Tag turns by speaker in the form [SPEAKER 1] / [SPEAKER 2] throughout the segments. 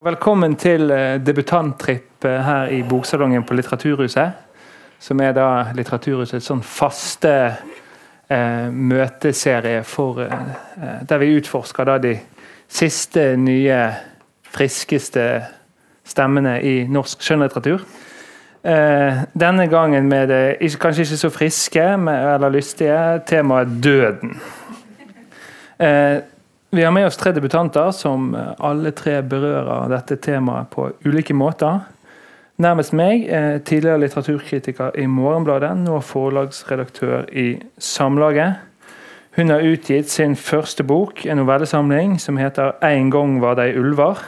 [SPEAKER 1] Velkommen til eh, debutanttripp eh, her i Boksalongen på Litteraturhuset. Som er da Litteraturhusets sånn faste eh, møteserie for eh, eh, Der vi utforsker da de siste, nye, friskeste stemmene i norsk skjønnlitteratur. Eh, denne gangen med det kanskje ikke så friske eller lystige temaet døden. Eh, vi har med oss tre debutanter som eh, alle tre berører dette temaet på ulike måter. Nærmest meg, er tidligere litteraturkritiker i Morgenbladet, nå forlagsredaktør i Samlaget. Hun har utgitt sin første bok, en novellesamling som heter 'En gang var de ulver'.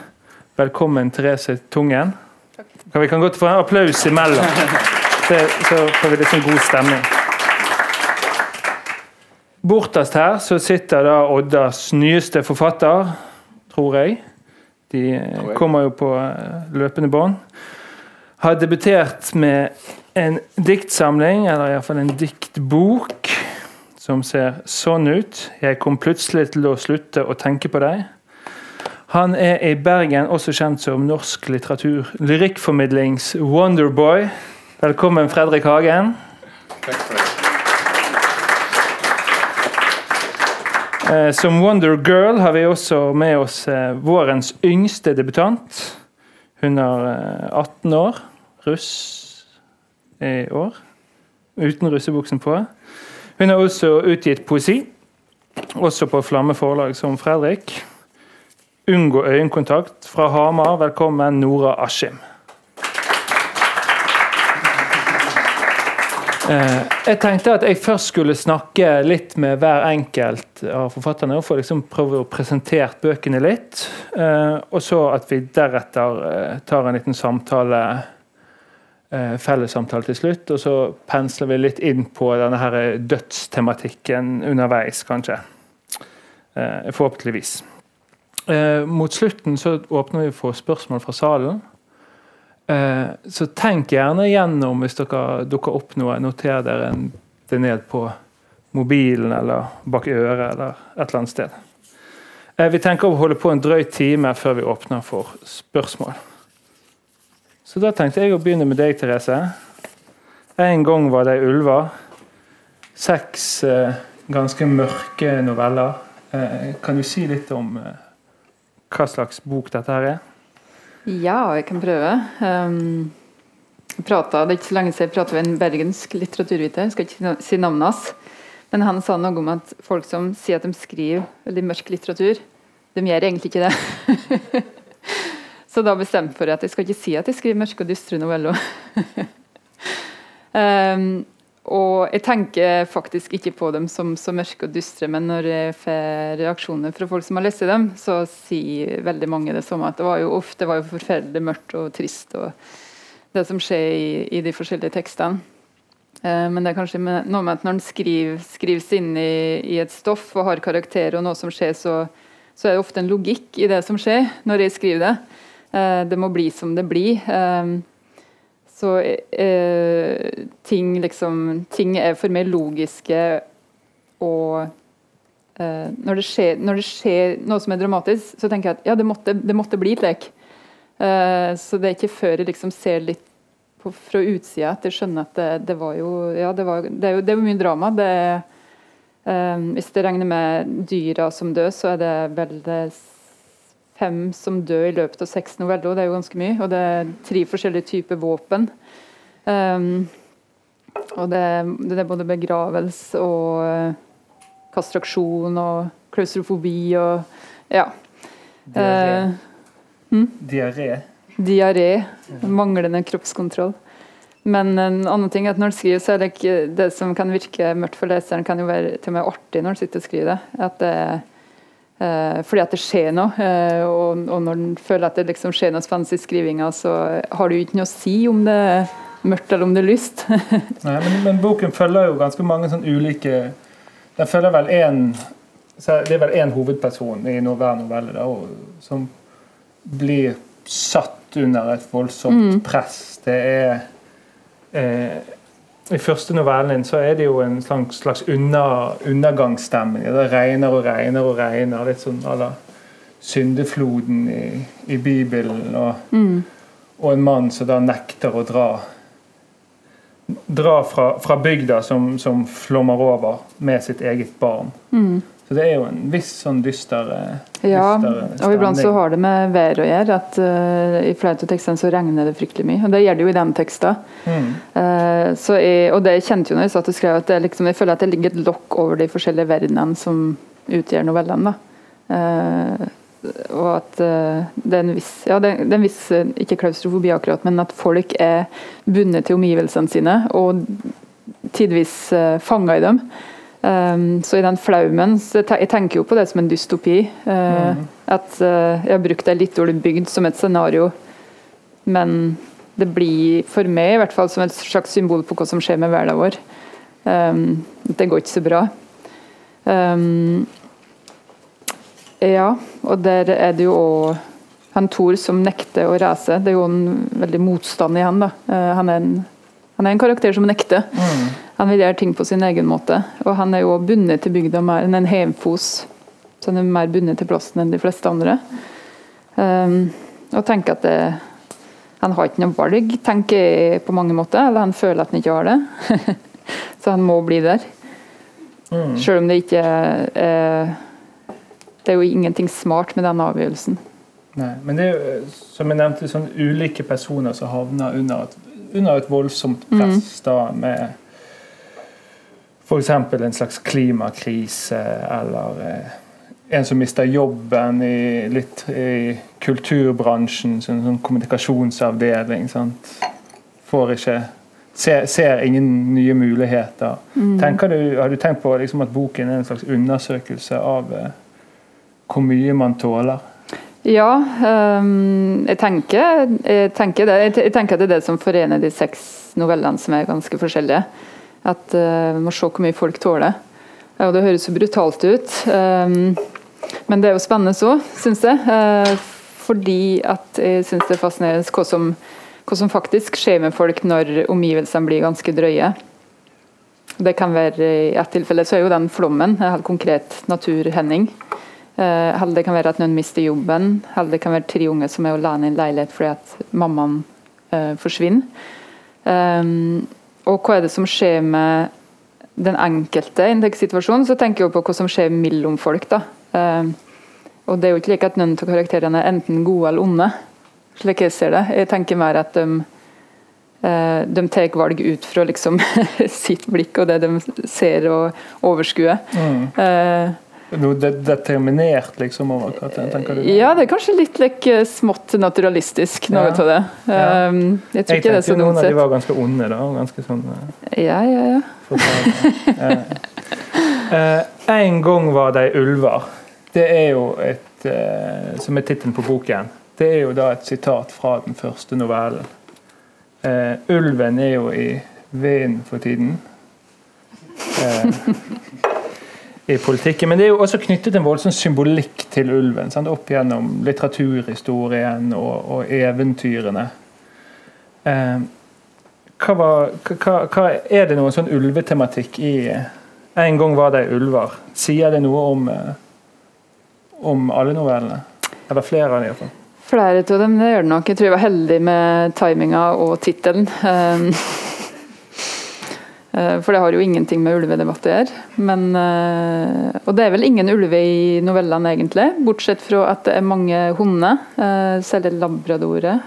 [SPEAKER 1] Velkommen, Therese Tungen. Takk. Vi kan godt få en applaus imellom, så får vi litt sånn god stemning. Bortest her så sitter da Oddas nyeste forfatter, tror jeg. De kommer jo på eh, løpende bånd. Har debutert med en diktsamling, eller iallfall en diktbok, som ser sånn ut. 'Jeg kom plutselig til å slutte å tenke på deg'. Han er i Bergen også kjent som norsk litteratur lyrikkformidlings Wonderboy. Velkommen, Fredrik Hagen. Takk for det. Som Wonder Girl har vi også med oss eh, vårens yngste debutant. Hun er 18 eh, år, russ i år, uten russebuksen på. Hun har også utgitt poesi, også på Flamme forlag som Fredrik. Unngå øyekontakt fra Hamar. Velkommen, Nora Askim. Jeg tenkte at jeg først skulle snakke litt med hver enkelt av forfatterne. og liksom prøve å presentere bøkene litt. Eh, og så at vi deretter eh, tar en liten samtale, fellessamtale til slutt. Og så pensler vi litt inn på denne her dødstematikken underveis, kanskje. Forhåpentligvis. Mot slutten så åpner vi for spørsmål fra salen. Eh, så tenk gjerne gjennom hvis dere dukker opp noe. Noter dere det ned på mobilen eller bak øret eller et eller annet sted. Eh, vi tenker å holde på en drøy time før vi åpner for spørsmål. Så da tenkte jeg å begynne med deg, Therese. En gang var det ulver. Seks eh, ganske mørke noveller. Kan du si litt om hva slags bok dette her er?
[SPEAKER 2] Ja, jeg kan prøve. Um, pratet, det er ikke så lenge siden jeg pratet med en bergensk litteraturviter, jeg skal ikke si navnet hans. Men han sa noe om at folk som sier at de skriver veldig mørk litteratur, de gjør egentlig ikke det. så da bestemte jeg for at jeg skal ikke si at jeg skriver mørke og dystre noveller. um, Og jeg tenker faktisk ikke på dem som så mørke og dystre, men når jeg får reaksjoner fra folk som har lest dem, så sier veldig mange det samme. At det var jo ofte var jo forferdelig mørkt og trist, og det som skjer i, i de forskjellige tekstene. Eh, men det er kanskje noe med at når en skriver, skrives inn i, i, et stoff og har karakter og noe som skjer, så, så, er det ofte en logikk i det som skjer når jeg skriver det. Eh, det må bli som det blir. Eh, så eh, ting liksom Ting er for meg logiske og eh, når, det skjer, når, det skjer, noe som er dramatisk, så tenker jeg at ja, det måtte, det måtte bli et lek. Eh, så det er ikke før jeg liksom ser litt på, fra utsida at jeg skjønner at det, det var jo Ja, det, var, det er jo det er mye drama. Det eh, hvis det regner med dyra som dør, så er det vel det fem som dør i løpet av seks noveller, det er jo ganske mye. Og det er tre forskjellige typer våpen. Um, og det, det, er både begravelse og uh, kastraksjon og klaustrofobi og ja.
[SPEAKER 1] Diaré. Uh, hm? Diaré.
[SPEAKER 2] Diaré. Manglende kroppskontroll. Men en annen ting er at når du skriver, så er det ikke det som kan virke mørkt for leseren, kan jo være til og med artig når du sitter og skriver det. At det er Eh, fordi at det skjer noe. Eh, og, når en føler at det liksom skjer noe spennende i skrivinga, så har du ikke noe å si om det er mørkt eller om det er lyst.
[SPEAKER 1] Nei, men, men, boken følger jo ganske mange sånn ulike Den følger vel én Det er vel én hovedperson i hver novelle da, som blir satt under et voldsomt mm. press. Det er eh, i første novellen så er det jo en slags under, undergangsstemning. Det regner og regner og regner. Litt sånn à la syndefloden i, i Bibelen, og,
[SPEAKER 2] Mm.
[SPEAKER 1] og en mann som da nekter å dra Dra fra, fra bygda som, som flommer over med sitt eget barn.
[SPEAKER 2] Mm.
[SPEAKER 1] Så det er jo en viss sånn dyster, eh,
[SPEAKER 2] Ja,
[SPEAKER 1] dyster
[SPEAKER 2] og iblant så har det med været å gjøre. at uh, I flere av tekstene så regner det fryktelig mye. og Det gjør det jo i den teksten.
[SPEAKER 1] Mm.
[SPEAKER 2] Uh, jeg, og det jeg kjente jo når jeg satt og skrev, at det liksom, jeg føler at det ligger et lokk over de forskjellige verdenene som utgjør novellene. da. Eh, og at eh, det er en viss, ja, det, er en viss eh, ikke klaustrofobi akkurat, men at folk er bundet til omgivelsene sine og tidvis uh, fanga i dem. Um, så i den flaumen så jeg, tenker jo på det som en dystopi. Uh,
[SPEAKER 1] Mm.
[SPEAKER 2] At uh, jeg har brukt ei litt dårlig bygd som et scenario, men det blir for meg i hvert fall som et slags symbol på hva som skjer med hverdagen vår. Um, det går ikke så bra. Um, ja, og der er det jo òg han Thor som nekter å reise. Det er jo en veldig motstand i han. da. Uh, han, er en, han er en karakter som nekter.
[SPEAKER 1] Mm.
[SPEAKER 2] Han vil gjøre ting på sin egen måte. Og han er jo bundet til bygda mer enn en heimfos. Så han er mer bundet til plassen enn de fleste andre. Um, og tenker at det, han har ikke noe valg, tenker jeg på mange måter. Eller han føler at han ikke har det. så han må bli der.
[SPEAKER 1] Mm.
[SPEAKER 2] Selv om det ikke er Det er jo ingenting smart med den avgjørelsen.
[SPEAKER 1] Nei, men det er jo, som jeg nevnte, sånn ulike personer som havner under et, under et voldsomt press da med f.eks. en slags klimakrise eller eh, en som mister jobben i, litt i kulturbransjen, sånn, sånn kommunikasjonsavdeling. Sant? Får ikke ser, ser ingen nye muligheter. Mm. du, har du tenkt på liksom, at boken er en slags undersøkelse av eh, hvor mye man tåler?
[SPEAKER 2] Ja, um, jeg, tenker, jeg tenker det. Jeg tenker at det er det som forener de seks novellene som er ganske forskjellige. At uh, Vi må se hvor mye folk tåler. Og Det høres så brutalt ut. Um, men det er jo spennende så, syns jeg. Uh, fordi at jeg syns det er fascinerende hva som, hva som faktisk skjer med folk når omgivelsene blir ganske drøye. Det kan være I ett tilfelle så er jo den flommen en helt konkret naturhending. Uh, eller det kan være at noen mister jobben, eller det kan være tre unge som er alene i en leilighet fordi at mammaen uh, forsvinner. Um, og hva er det som skjer med den enkelte i en slik situasjon, så tenker jeg på hva som skjer mellom folk. da. Um, og det er jo ikke like at noen av karakterene er enten gode eller onde, slik jeg ser det. Jeg tenker mer at de, eh, de tar valg ut fra liksom sitt blikk og det de ser og overskuer.
[SPEAKER 1] Mm. De determinert liksom over hva tenker du?
[SPEAKER 2] Ja, det er kanskje litt like, smått naturalistisk, noe
[SPEAKER 1] Ja.
[SPEAKER 2] av det. Um, jeg tror
[SPEAKER 1] Jeg
[SPEAKER 2] ikke det er så
[SPEAKER 1] noen av de var ganske onde, da. og Ganske sånn eh,
[SPEAKER 2] Ja, ja, ja.
[SPEAKER 1] Eh, eh, en gang var de ulver. Det er jo et uh, Som er tittelen på boken. Det er jo da et sitat fra den første novellen. Uh, ulven er jo i vinden for tiden. Eh, i politikken. Men det er jo også knyttet en voldsom symbolikk til ulven. Sant? Opp gjennom litteraturhistorien og, og eventyrene. Eh, hva var, hva, hva, er det noen sånn ulvetematikk i En gang var de ulver. Sier det noe om, eh, om alle novellene? Eller flere av dem, iallfall.
[SPEAKER 2] Flere av dem det gjør det nok. Jeg tror jeg var heldig med timinga og tittelen. Um, for det har jo ingenting med ulvedebatt å gjøre. Men, eh, og det er vel ingen ulver i novellene, egentlig. Bortsett fra at det er mange hunder. selv Særlig labradorer.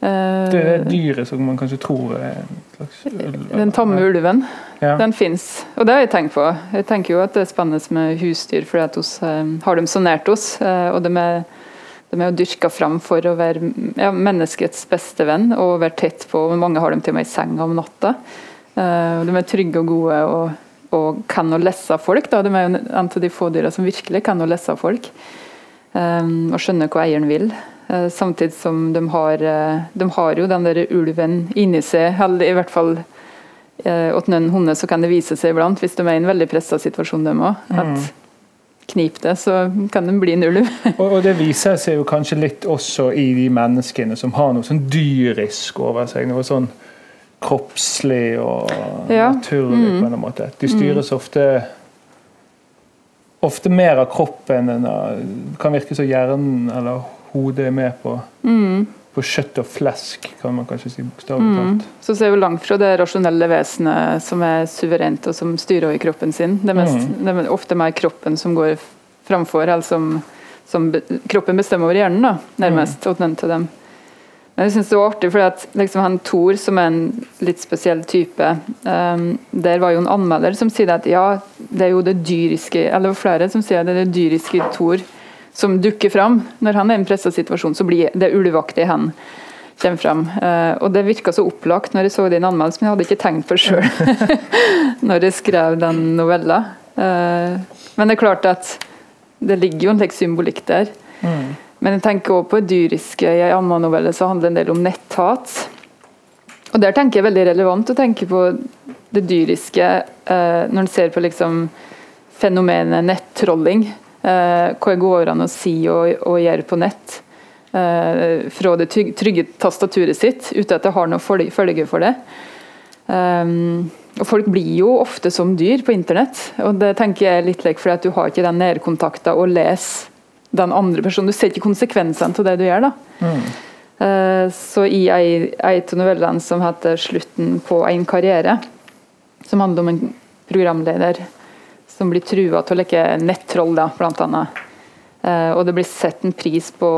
[SPEAKER 2] Eh,
[SPEAKER 1] Det er dyret som man kanskje tror er en slags ulv.
[SPEAKER 2] Den tamme ulven.
[SPEAKER 1] Ja.
[SPEAKER 2] Den fins. Og det har jeg tenkt på. Jeg tenker jo at det er spennende med husdyr, fordi at oss eh, har dem så nært oss. eh, og de er, de er jo dyrka fram for å være ja, menneskets beste venn og være tett på. Mange har dem til og med i senga om natta. Eh, de er trygge og gode og, og kan å lese folk. Da. De er en av de få dyra som virkelig kan å lese folk. Um, og skjønner hva eieren vil. Uh, Samtidig som de har, uh, de har jo den der ulven inni seg, eller i hvert fall uh, åt noen hunder så kan det vise seg iblant, hvis de er i en veldig pressa situasjon, de òg. At knip det, så kan de bli en ulv.
[SPEAKER 1] Og, og det viser seg jo kanskje litt også i de menneskene som har noe sånn dyrisk over seg. Noe sånn kroppslig og
[SPEAKER 2] Ja.
[SPEAKER 1] naturlig på en måte. De styres ofte ofte mer av kroppen enn av Kan virke som hjernen eller hodet er med på,
[SPEAKER 2] Mm.
[SPEAKER 1] på kjøtt og flesk, kan man kanskje si bokstavelig
[SPEAKER 2] Mm. Så ser vi langt fra det rasjonelle vesenet som er suverent og som styrer over kroppen sin. Det er, mest,
[SPEAKER 1] Mm.
[SPEAKER 2] det er ofte mer kroppen som går framfor, eller som, som kroppen bestemmer over hjernen, da, nærmest.
[SPEAKER 1] Mm.
[SPEAKER 2] til dem. Men jeg synes det var artig, at liksom han Thor, som er en litt spesiell type, um, der var jo en anmelder som sier at ja, det er jo det dyriske Eller flere som sier at det er det dyriske Thor som dukker fram. Når han er i en pressa situasjon, så blir det ulveaktig han kommer fram. Uh, og det virka så opplagt når jeg så den anmeldelsen, men jeg hadde ikke tenkt på det sjøl når jeg skrev den novella. Uh, men det er klart at det ligger jo en slik symbolikk der.
[SPEAKER 1] Mm.
[SPEAKER 2] Men jeg tenker også på det dyriske. I en annen novelle så handler det en del om netthat. Og der tenker jeg veldig relevant å tenke på det dyriske eh, når en ser på liksom fenomenet nettrolling. Eh, hva går an å si og, og gjøre på nett. Eh, fra det trygge, tastaturet sitt, uten at det har noe følge følge for det. Um, og Folk blir jo ofte som dyr på internett, og det tenker jeg er litt lekk, fordi du har ikke den nærkontakta å leser den andre personen. Du ser ikke konsekvensene av det du gjør. da.
[SPEAKER 1] Mm.
[SPEAKER 2] Eh, Så i ei av novellene som heter 'Slutten på en karriere', som handler om en programleder som blir trua til å leke nettroll, da, blant annet. Eh, og det blir sett en pris på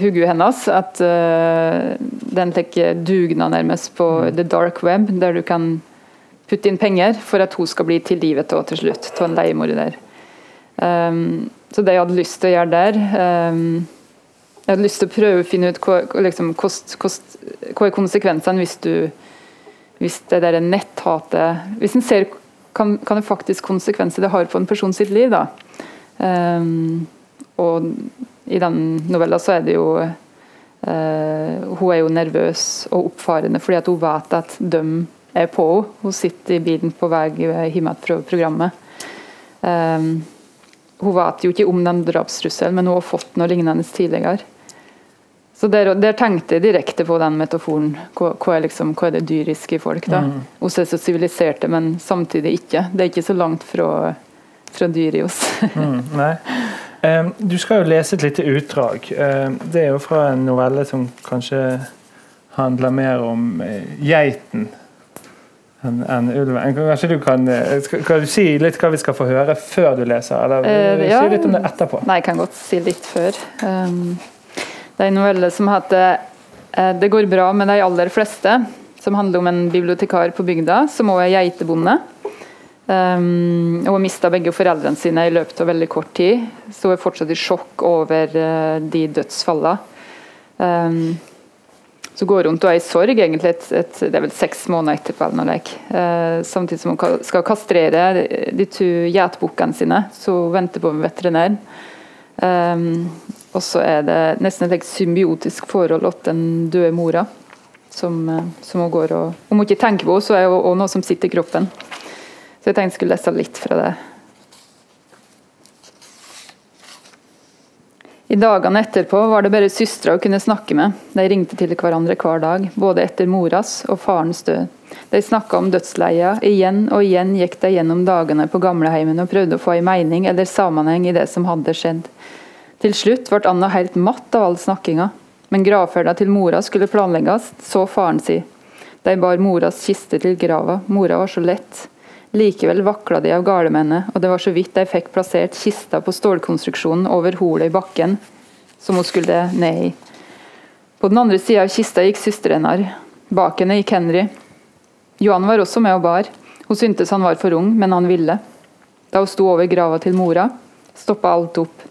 [SPEAKER 2] hodet hennes. At uh, den tar dugnad nærmest på the dark web, der du kan putte inn penger for at hun skal bli tilgivet til, til slutt av en leiemorder. Um, så det jeg hadde lyst til å gjøre der um, Jeg hadde lyst til å prøve å finne ut hva, liksom, kost, kost, hva er konsekvensene hvis du hvis det der netthatet Hvis en ser kan, kan det faktisk konsekvenser det har på en person sitt liv. da. Um, og i den novella så er det jo uh, Hun er jo nervøs og oppfarende fordi at hun vet at de er på henne. Hun sitter i bilen på vei hjem fra programmet. Um, hun vet jo ikke om den drapstrusselen, men hun har fått noe lignende tidligere. Så der, der tenkte jeg direkte på den metaforen. Hva, hva, er, liksom, hva er det dyriske i folk? da?
[SPEAKER 1] Mm.
[SPEAKER 2] Oss er så siviliserte, men samtidig ikke. Det er ikke så langt fra, fra dyr i oss.
[SPEAKER 1] Mm, nei. Um, du skal jo lese et lite utdrag. Um, det er jo fra en novelle som kanskje handler mer om uh, geiten enn en ulven. Kanskje du kan, eh, kan du si litt hva vi skal få høre før du leser? Eller
[SPEAKER 2] Eh,
[SPEAKER 1] si litt om det etterpå?
[SPEAKER 2] Nei, jeg kan godt si litt før. Um, det er en novelle som heter 'Det går bra med de aller fleste', som handler om en bibliotekar på bygda som også er geitebonde. Um, har mista begge foreldrene sine i løpet av veldig kort tid, så hun er fortsatt i sjokk over uh, de dødsfallene. Um, så går hun og er i sorg egentlig et, et, det er vel seks måneder etterpå. eller noe. Eh, samtidig som hun skal kastrere de to geitbukkene sine, så hun venter på en veterinær. Um, og så er det nesten et symbiotisk forhold til den døde mora. Som, eh, som hun går og Om hun ikke tenker på henne, så er hun også noe som sitter i kroppen. Så jeg tenkte jeg skulle lese litt fra det. I dagene etterpå var det bare søstre hun kunne snakke med. De ringte til hverandre hver dag, både etter moras og farens død. De snakka om dødsleia. Igjen og igjen gikk de gjennom dagene på gamleheimen og prøvde å få en mening eller sammenheng i det som hadde skjedd. Til slutt ble Anna helt matt av all snakkinga. Men gravferda til mora skulle planlegges, så faren si. De bar moras kiste til grava. Mora var så lett. Likevel vakla de av galemennet, og det var så vidt de fikk plassert kista på stålkonstruksjonen over holet i bakken, som hun skulle ned i. På den andre sida av kista gikk søsteren hennes. Bak henne gikk Henry. Johan var også med og bar. Hun syntes han var for ung, men han ville. Da hun sto over grava til mora, stoppa alt opp.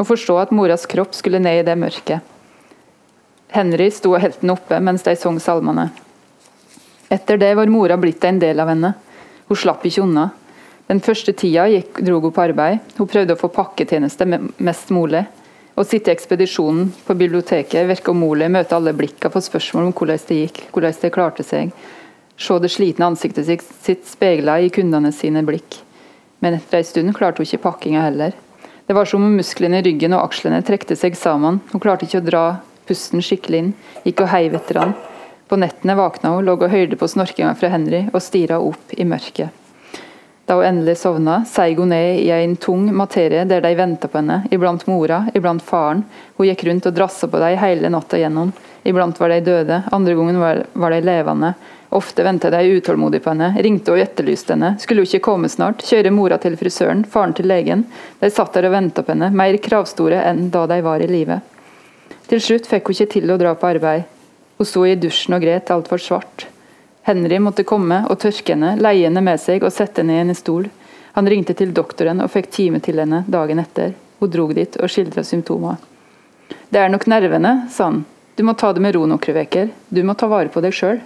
[SPEAKER 2] Å forstå at moras kropp skulle ned i det mørket. Henry sto og holdt oppe mens de sang salmene. Etter det var mora blitt en del av henne. Hun slapp ikke unna. Den første tida gikk, dro hun på arbeid. Hun prøvde å få pakketjeneste me- mest mulig. Å sitte i ekspedisjonen på biblioteket virka umulig, møte alle blikka få spørsmål om hvordan det gikk, hvordan det klarte seg. Se det slitne ansiktet sitt speila i kundene sine blikk. Men etter ei stund klarte hun ikke pakkinga heller. Det var som om musklene i ryggen og akslene trekte seg sammen. Hun klarte ikke å dra pusten skikkelig inn, gikk og heiv etter han. På nettene våkna hun, lå og hørte på snorkinga fra Henry og stirra opp i mørket. Da hun endelig sovna, seig hun ned i en tung materie der de venta på henne, iblant mora, iblant faren. Hun gikk rundt og drassa på dem hele natta gjennom. Iblant var de døde, andre gangen var, de levende. Ofte ventet de utålmodig på henne, ringte og etterlyste henne. Skulle hun ikke komme snart? Kjøre mora til frisøren, faren til legen. De satt der og venta på henne, mer kravstore enn da de var i live. Til slutt fikk hun ikke til å dra på arbeid. Hun sto i dusjen og gret, alt var svart. Henry måtte komme og tørke henne, leie henne med seg og sette henne i en stol. Han ringte til doktoren og fikk time til henne dagen etter. Hun drog dit og skildra symptomer. Det er nok nervene, sa han. Du må ta det med ro noen uker. Du må ta vare på deg sjøl.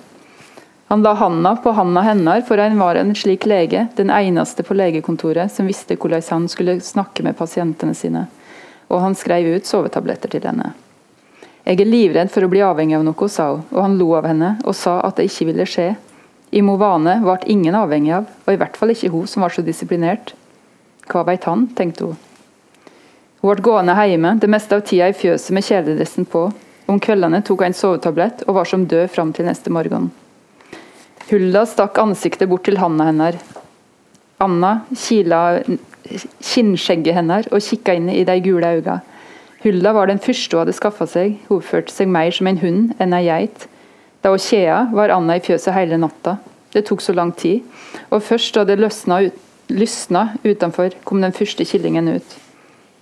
[SPEAKER 2] Han la handa på handa hennes, for han var en slik lege, den eneste på legekontoret som visste hvordan han skulle snakke med pasientene sine. Og han skrev ut sovetabletter til henne. Jeg er livredd for å bli avhengig av noe, sa hun, og han lo av henne og sa at det ikke ville skje. I Movane ble ingen avhengig av, og i hvert fall ikke hun som var så disiplinert. Hva veit han, tenkte hun. Hun ble gående hjemme, det meste av tida i fjøset med kjeledressen på. Om kveldene tok hun en sovetablett og var som død fram til neste morgen. Hulda stakk ansiktet bort til handa hennes. Anna kila kinnskjegget hennes og kikka inn i de gule øynene. Hulda var den første hun hadde skaffa seg, hun oppførte seg mer som en hund enn ei geit. Da hun kjeda, var Anna i fjøset hele natta. Det tok så lang tid, og først da det løsna, ut, lysna utenfor, kom den første killingen ut.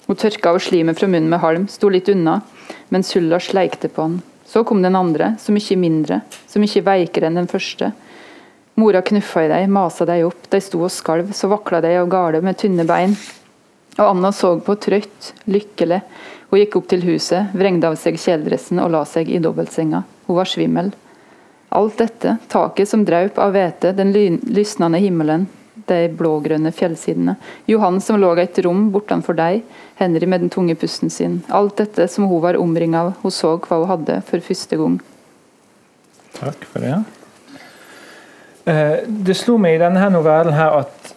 [SPEAKER 2] Hun tørka av slimet fra munnen med halm, sto litt unna, mens Hulda sleikte på han. Så kom den andre, så mye mindre, så mye veikere enn den første. Mora knuffa i dem, masa dem opp, de sto og skalv, så vakla de av gale med tynne bein. Og Anna så på trøtt, lykkelig. Hun gikk opp til huset, vrengde av seg kjeledressen og la seg i dobbeltsenga. Hun var svimmel. Alt dette, taket som draup av hvete, den lysnende himmelen, de blågrønne fjellsidene, Johan som lå i et rom bortenfor deg, Henry med den tunge pusten sin. Alt dette som hun var omringa av, hun så hva hun hadde for første gang.
[SPEAKER 1] Takk for det. Eh, det slo meg i denne novellen her at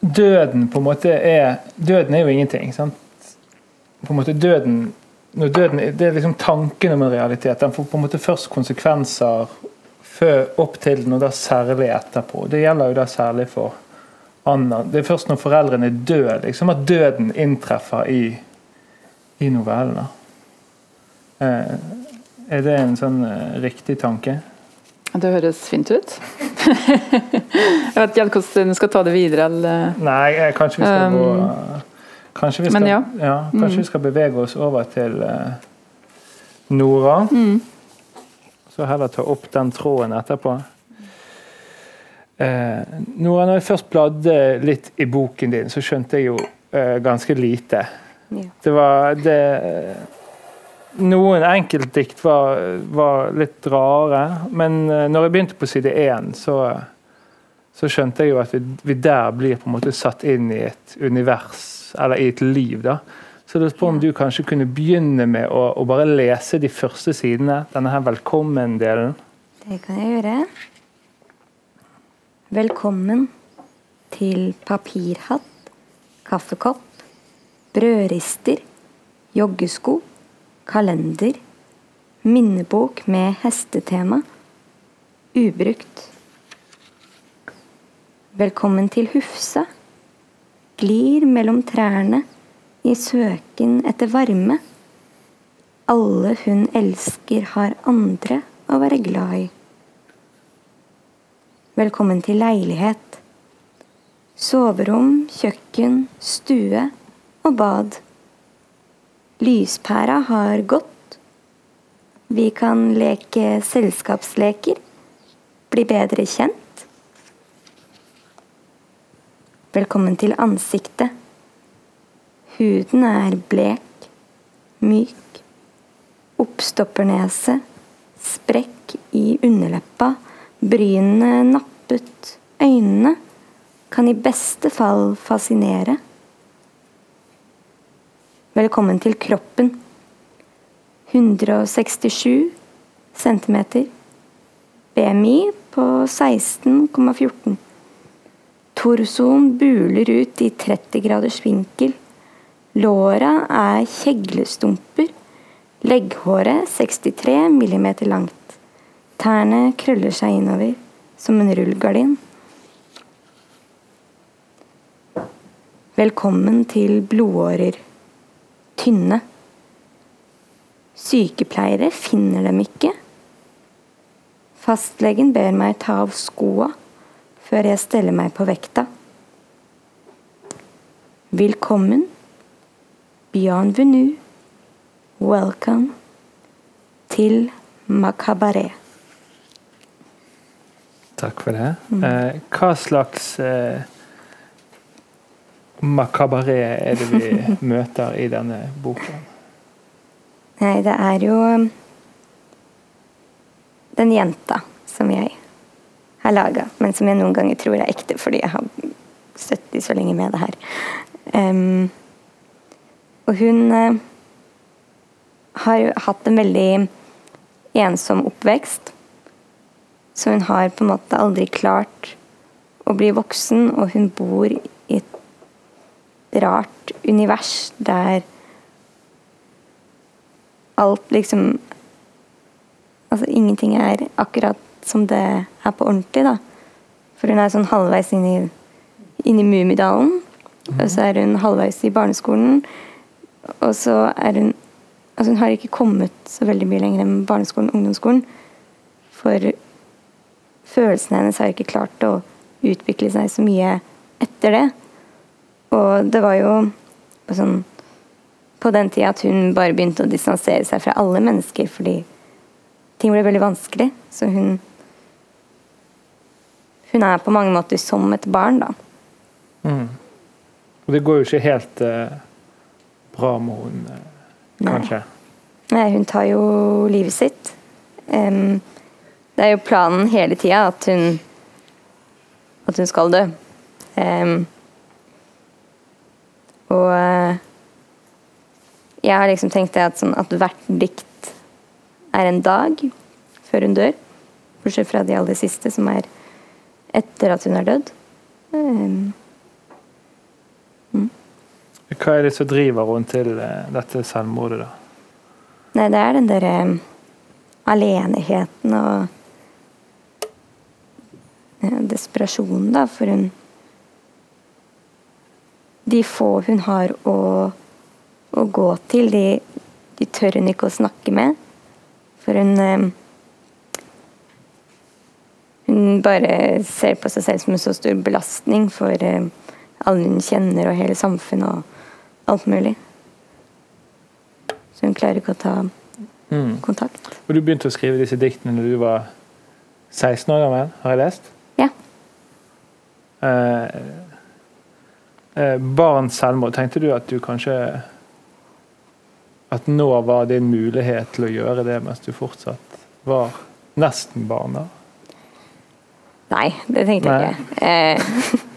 [SPEAKER 1] døden på en måte er Døden er jo ingenting. sant? På en måte døden, døden Det er liksom tanken om en realitet. Den får på en måte først konsekvenser før, opp til den, og da særlig etterpå. Det gjelder jo da særlig for Anna. Det er først når foreldrene er døde liksom, at døden inntreffer i, i novellene. Eh, er det en sånn eh, riktig tanke?
[SPEAKER 2] Det høres fint ut. jeg vet ikke hvordan du skal ta det videre. Eller...
[SPEAKER 1] Nei, kanskje vi skal gå um, Kanskje vi skal,
[SPEAKER 2] ja.
[SPEAKER 1] Ja, kanskje mm. vi skal bevege oss over til uh, Nora. Mm. Så heller ta opp den tråden etterpå. Uh, Nora, når jeg først bladde litt i boken din, så skjønte jeg jo uh, ganske lite. Ja. Det var det noen enkeltdikt var, var, litt rare, men eh, når jeg begynte på side én, så, så, skjønte jeg jo at vi, vi, der blir på en måte satt inn i et univers, eller i et liv. da. Så jeg på om du kanskje kunne begynne med å, å bare lese de første sidene, denne her velkommen-delen.
[SPEAKER 3] Det kan jeg gjøre. Velkommen til papirhatt, kaffekopp, brødrister, joggesko kalender, minnebok med hestetema, ubrukt. Velkommen til Hufsa. Glir mellom trærne i søken etter varme. Alle hun elsker, har andre å være glad i. Velkommen til leilighet. Soverom, kjøkken, stue og bad. Lyspæra har gått. Vi kan leke selskapsleker. Bli bedre kjent. Velkommen til ansiktet. Huden er blek, myk. Oppstoppernese, sprekk i underleppa, brynene nappet, øynene kan i beste fall fascinere. Velkommen til kroppen. 167 cm. BMI på 16,14. Torsoen buler ut i 30 graders vinkel. Låra er kjeglestumper. Legghåret 63 mm langt. Tærne krøller seg innover som en rullegardin. Velkommen til blodårer. Tynne. Sykepleiere finner dem ikke. Fastlegen ber meg ta av skoa før jeg steller meg på vekta. Velkommen. Bienvenue. Welcome til Makabaret.
[SPEAKER 1] Takk for det. Eh, hva slags eh, makabaret er det vi møter i denne boka?
[SPEAKER 3] Nei, det er jo um, den jenta som jeg har laga, men som jeg noen ganger tror er ekte fordi jeg har støtt støttet så lenge med det her. Um, og hun uh, har hatt en veldig ensom oppvekst. Så hun har på en måte aldri klart å bli voksen, og hun bor i et rart univers der alt liksom Altså ingenting er akkurat som det er på ordentlig, da. For hun er sånn halvveis inn i, inn i Mummidalen. Og så er hun halvveis i barneskolen. Og så er hun Altså hun har ikke kommet så veldig mye lenger enn barneskolen og ungdomsskolen. For følelsene hennes har ikke klart å utvikle seg så mye etter det. Og det var jo sånn, på den tida at hun bare begynte å distansere seg fra alle mennesker fordi ting ble veldig vanskelig. Så hun Hun er på mange måter som et barn, da.
[SPEAKER 1] Mm. Og det går jo ikke helt eh, bra med henne, eh, kanskje?
[SPEAKER 3] Nei, hun tar jo livet sitt. Um, det er jo planen hele tida at hun at hun skal dø. Um, og uh, jeg har liksom tenkt det at, sånn, at hvert dikt er en dag før hun dør. Bortsett fra de aller siste, som er etter at hun er dødd. Um,
[SPEAKER 1] Hva er det som driver henne til eh, dette selvmordet, da?
[SPEAKER 3] Nei, det er den derre um, aleneheten og ja, desperasjonen, da, for hun De få hun har å, å gå til, de, de, tør hun ikke å snakke med. For hun um, Hun bare ser på seg selv som en så stor belastning for um, alle hun kjenner, og hele samfunnet og alt mulig. Så hun klarer ikke å ta mm. kontakt.
[SPEAKER 1] Og Du begynte å skrive disse diktene når du var 16 år gammel, har jeg lest?
[SPEAKER 3] Ja.
[SPEAKER 1] Eh, eh, barns selvmord, tenkte du at du kanskje At nå var din mulighet til å gjøre det mens du fortsatt var nesten barn? da?
[SPEAKER 3] Nei, det tenkte jeg ikke. Eh,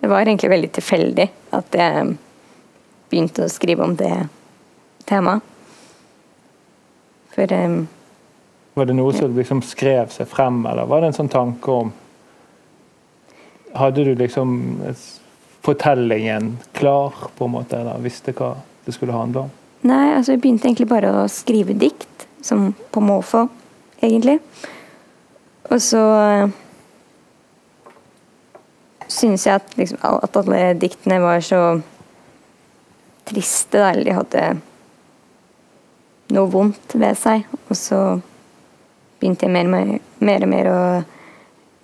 [SPEAKER 3] Det var egentlig veldig tilfeldig at jeg begynte å skrive om det temaet. For um,
[SPEAKER 1] Var det noe som liksom skrev seg frem, eller var det en sånn tanke om Hadde du liksom fortellingen klar, på en måte, eller visste hva det skulle handle om?
[SPEAKER 3] Nei, altså jeg begynte egentlig bare å skrive dikt, som på måfå, egentlig. Og så syns jeg at, liksom, at, alle diktene var så triste, eller de hadde noe vondt ved seg. Og så begynte jeg mer, mer, mer og mer å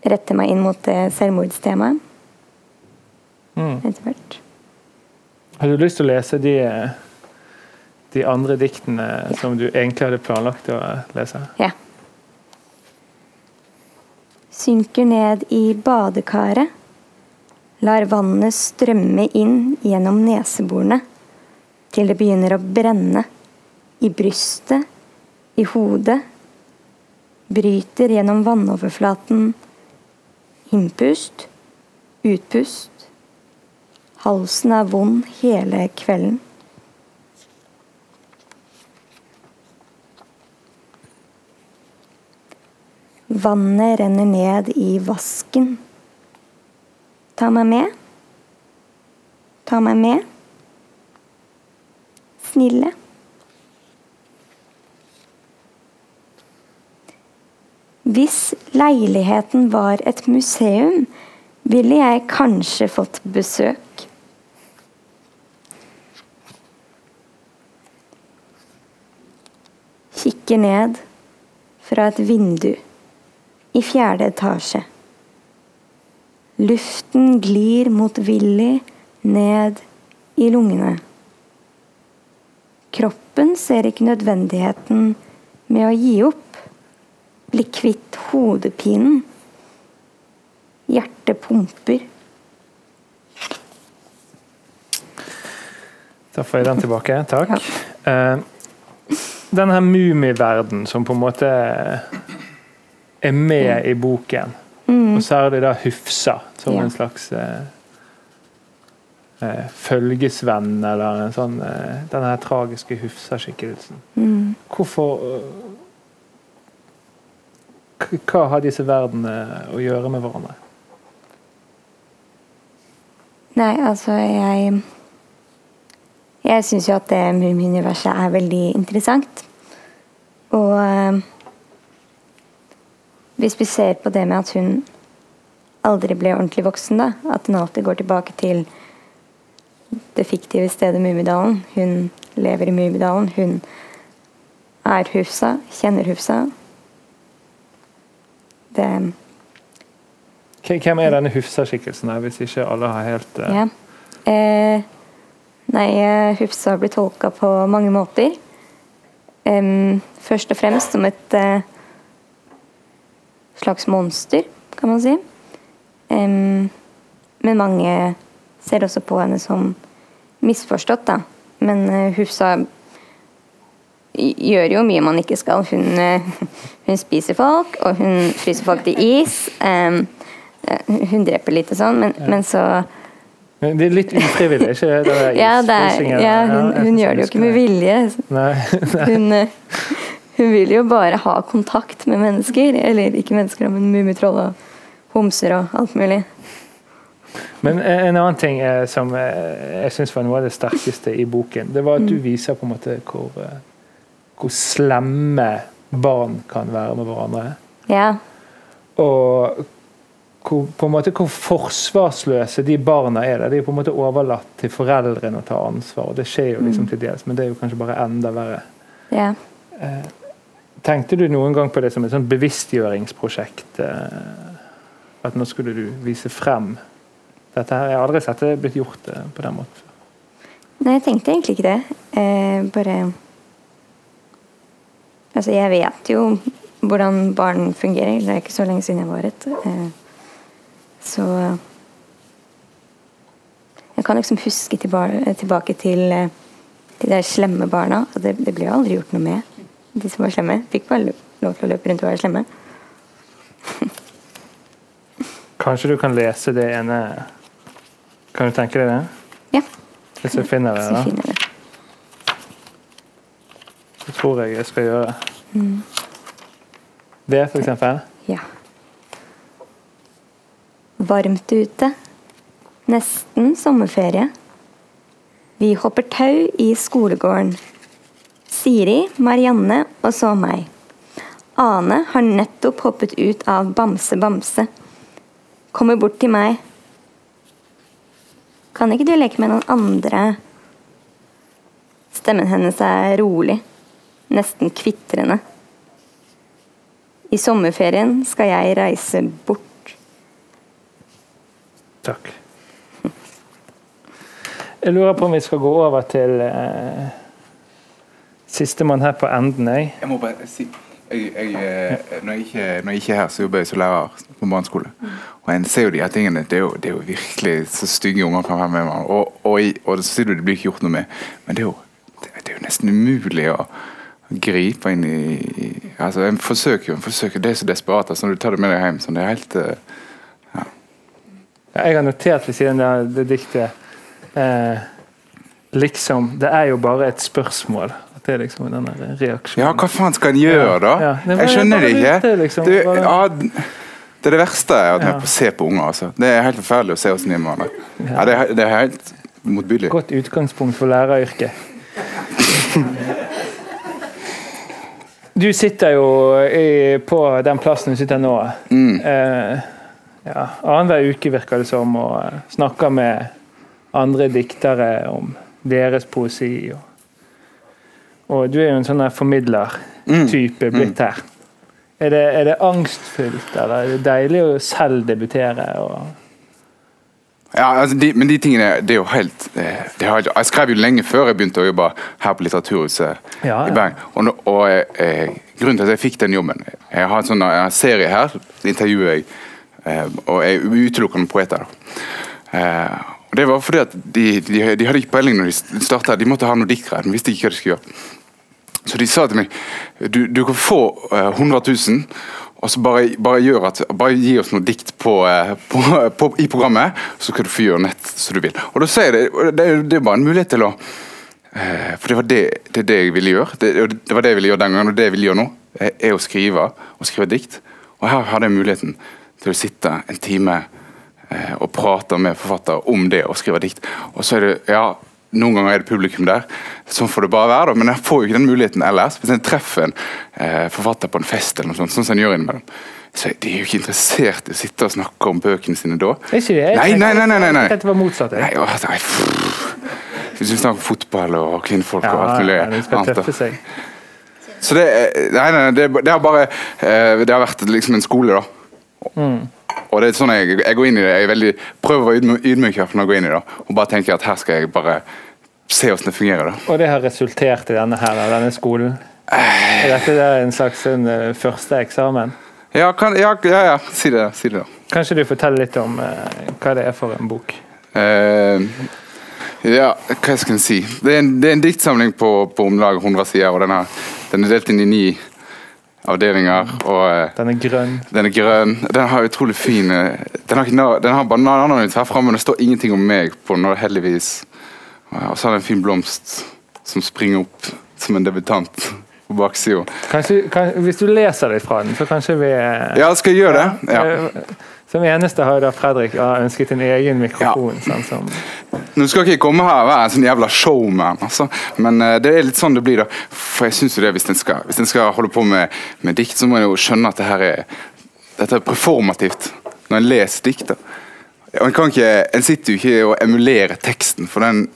[SPEAKER 3] rette meg inn mot det selvmordstemaet. Mm. Etter hvert.
[SPEAKER 1] Har du lyst til å lese de, de andre diktene ja. som du egentlig hadde planlagt å lese?
[SPEAKER 3] Ja. Synker ned i badekaret lar vannet strømme inn gjennom neseborene til det begynner å brenne i brystet, i hodet, bryter gjennom vannoverflaten. Innpust, utpust. Halsen er vond hele kvelden. Vannet renner ned i vasken. Ta meg med. Ta meg med. Snille. Hvis leiligheten var et museum, ville jeg kanskje fått besøk. Kikker ned fra et vindu i fjerde etasje. Luften glir mot Willy ned i lungene. Kroppen ser ikke nødvendigheten med å gi opp. Bli kvitt hodepinen. Hjertet pumper.
[SPEAKER 1] Da får jeg den tilbake. Takk. Ja. Uh, her mumiverden som på en måte er med i boken, og særlig da Hufsa som
[SPEAKER 3] Ja.
[SPEAKER 1] en slags eh, eh, følgesvenn, eller en sånn eh, Denne her tragiske Hufsa-skikkelsen.
[SPEAKER 3] Mm.
[SPEAKER 1] Hvorfor eh, Hva har disse verdenene å gjøre med hverandre?
[SPEAKER 3] Nei, altså jeg Jeg syns jo at det Mummiuniverset er veldig interessant. Og eh, hvis vi ser på det med at hun aldri ble ordentlig voksen, da, at hun alltid går tilbake til det fiktive stedet Mummidalen. Hun lever i Mummidalen. Hun er Hufsa, kjenner Hufsa. Det
[SPEAKER 1] Hvem er denne Hufsa-skikkelsen, hvis ikke alle har helt uh...
[SPEAKER 3] Ja. Eh, nei, eh, Hufsa blir tolka på mange måter. Um, først og fremst som et eh, slags monster, kan man si. Um, men mange ser også på henne som misforstått, da. Men uh, Hufsa gjør jo mye man ikke skal. Hun, uh, hun spiser folk, og hun fryser folk til is. Um, eh, hun dreper litt og sånn, men, men så
[SPEAKER 1] Det er litt ufrivillig, ikke det?
[SPEAKER 3] Ja, det er, ja hun, hun,
[SPEAKER 1] hun
[SPEAKER 3] gjør det jo ikke med vilje.
[SPEAKER 1] Nei.
[SPEAKER 3] Hun, eh, hun vil jo bare ha kontakt med mennesker. Eller ikke mennesker, men mummitroll og homser og alt mulig.
[SPEAKER 1] Men en annen ting eh, som eh, jeg syns var noe av det sterkeste i boken, det var at
[SPEAKER 3] Mm.
[SPEAKER 1] du viser på en måte hvor, eh, hvor slemme barn kan være med hverandre.
[SPEAKER 3] Ja.
[SPEAKER 1] Og hvor, på en måte hvor forsvarsløse de barna er. der. De er på en måte overlatt til foreldrene å ta ansvar. og Det skjer jo
[SPEAKER 3] Mm.
[SPEAKER 1] liksom til dels, men det er jo kanskje bare enda verre.
[SPEAKER 3] ja.
[SPEAKER 1] Tenkte du noen gang på det som et sånt bevisstgjøringsprosjekt? eh, At nå skulle du vise frem dette her? Jeg har aldri sett det blitt gjort eh, på den måten.
[SPEAKER 3] Nei, jeg tenkte egentlig ikke det. Eh, bare Altså, jeg vet jo hvordan barn fungerer. Det er ikke så lenge siden jeg var et. Eh, så Jeg kan liksom huske tilbake til eh, de der slemme barna. Og det, det ble jo aldri gjort noe med de som var slemme. Fikk bare lov til å løpe rundt og være slemme.
[SPEAKER 1] Kanskje du kan lese det ene Kan du tenke deg det?
[SPEAKER 3] Ja,
[SPEAKER 1] Hvis jeg finner det, da.
[SPEAKER 3] det.
[SPEAKER 1] Tror jeg jeg skal gjøre. Det, for eksempel.
[SPEAKER 3] Ja. Varmt ute. Nesten sommerferie. Vi hopper tau i skolegården. Siri, Marianne og så meg. Ane har nettopp hoppet ut av Bamse Bamse. Kommer bort til meg. Kan ikke du leke med noen andre? Stemmen hennes er rolig, nesten kvitrende. I sommerferien skal jeg reise bort.
[SPEAKER 1] Takk. Jeg lurer på om vi skal gå over til eh, sistemann her på enden. Jeg.
[SPEAKER 4] Jeg må bare si jeg, jeg, eh, når, jeg ikke, når jeg ikke er her, så jobber jeg som lærer på barneskole. Og en ser jo de her tingene. Det er jo, det er jo virkelig så stygge unger kan være med hverandre. Og, og, og så sier du det blir ikke gjort noe med. Men det er jo, det, det er jo nesten umulig å gripe inn i, i altså En forsøker jo, en forsøker, det er så desperat. Altså, når du tar det med deg hjem, Sånn, det er helt ja.
[SPEAKER 1] Jeg har notert ved siden av det diktet eh, Liksom Det er jo bare et spørsmål. Det er liksom den reaksjonen.
[SPEAKER 4] Ja, hva faen skal en gjøre, da?
[SPEAKER 1] Ja, ja.
[SPEAKER 4] Jeg skjønner det ikke.
[SPEAKER 1] ute, liksom.
[SPEAKER 4] Det, ja, det er det verste jeg har vært med på å se på unger. Altså. Det er helt forferdelig å se åssen de med. Ja, det, er, det er helt motbydelig.
[SPEAKER 1] Godt utgangspunkt for læreryrket. Du sitter jo i, på den plassen du sitter nå.
[SPEAKER 4] Mm.
[SPEAKER 1] Eh, ja, annenhver uke, virker det som, og snakker med andre diktere om deres poesi. Og, og du er jo en sånn formidler-type blitt her. Er det, er det angstfullt, eller er det deilig å selv debutere?
[SPEAKER 4] Ja, altså de, men de tingene det er jo helt det har, jeg- skrev jo lenge før jeg begynte å jobbe her på Litteraturhuset
[SPEAKER 1] Ja, ja.
[SPEAKER 4] i Bergen. Og, og eh, Grunnen til at jeg fikk den jobben Jeg har en sånn en serie her, intervjuer jeg eh, og jeg er utelukkende poeter. Eh, Det var fordi at de, de, de hadde ikke peiling når de starta. De måtte ha noe diktgreier. De visste ikke hva de skulle gjøre. Så de sa til meg du, du kan få uh, 100 000, og så bare, bare, at, bare gi oss noe dikt på, eh, på, på, i programmet, så kan du få gjøre nett som du vil. Og da sier jeg det, det, det er bare en mulighet til å eh, For det var det, det det jeg ville gjøre. Det, det var det jeg ville gjøre den gangen, og det jeg vil gjøre nå, er, å skrive og skrive dikt. Og her hadde jeg muligheten til å sitte en time og prater med forfatter om det å skrive dikt. Og så er det, ja, noen ganger er det publikum der. Sånn får det bare være, da. Men jeg får jo ikke den muligheten ellers. Hvis jeg treffer en eh, forfatter på en fest, eller noe sånt, sånn som jeg gjør innimellom, så de er jo ikke interessert i å sitte og snakke om bøkene sine da.
[SPEAKER 1] Er
[SPEAKER 4] Nei, nei, nei, nei, nei, nei.
[SPEAKER 1] Jeg det var motsatt.
[SPEAKER 4] Nei, å, nei. Hvis vi snakker om fotball og kvinnfolk og alt mulig annet. Så det, er- nei, nei, det, det har bare eh, Det har vært liksom en skole, da. Og det er sånn jeg, jeg går inn i det. Jeg veldig, prøver å være ydmy- ydmyk når jeg går inn i det. Og bare tenker at her skal jeg bare se hvordan det fungerer. da.
[SPEAKER 1] Og det har resultert i denne her, denne skolen? Er dette det en slags en, eh, første eksamen?
[SPEAKER 4] Ja, kan, ja, ja, ja. Si det, si det.
[SPEAKER 1] Kanskje du forteller litt om eh, hva det er for en bok?
[SPEAKER 4] Eh, ja, hva skal en si? Det er en, det er en diktsamling på, på om lag 100 sider, og den den er delt inn i ni avdelinger. og... eh,
[SPEAKER 1] Den er grønn.
[SPEAKER 4] Den er grønn. Den har utrolig fin eh, Den har, den har bananer mitt her men det står ingenting om meg på den, heldigvis. Og så har den en fin blomst som springer opp som en debutant på baksida.
[SPEAKER 1] Hvis du leser litt fra den, så kanskje vi eh,
[SPEAKER 4] Ja, skal jeg gjøre det? Ja.
[SPEAKER 1] Som eneste har da Fredrik har ønsket en egen mikrofon. Sånn som,
[SPEAKER 4] Nå skal ikke jeg komme her og være en sånn jævla showman, altså. men uh, det er litt sånn det blir. da For jeg synes jo det Hvis en skal, skal holde på med, med dikt, så må en jo skjønne at det her er dette er performativt når en leser dikt. da. En kan ikke, en sitter jo ikke og emulerer teksten, for den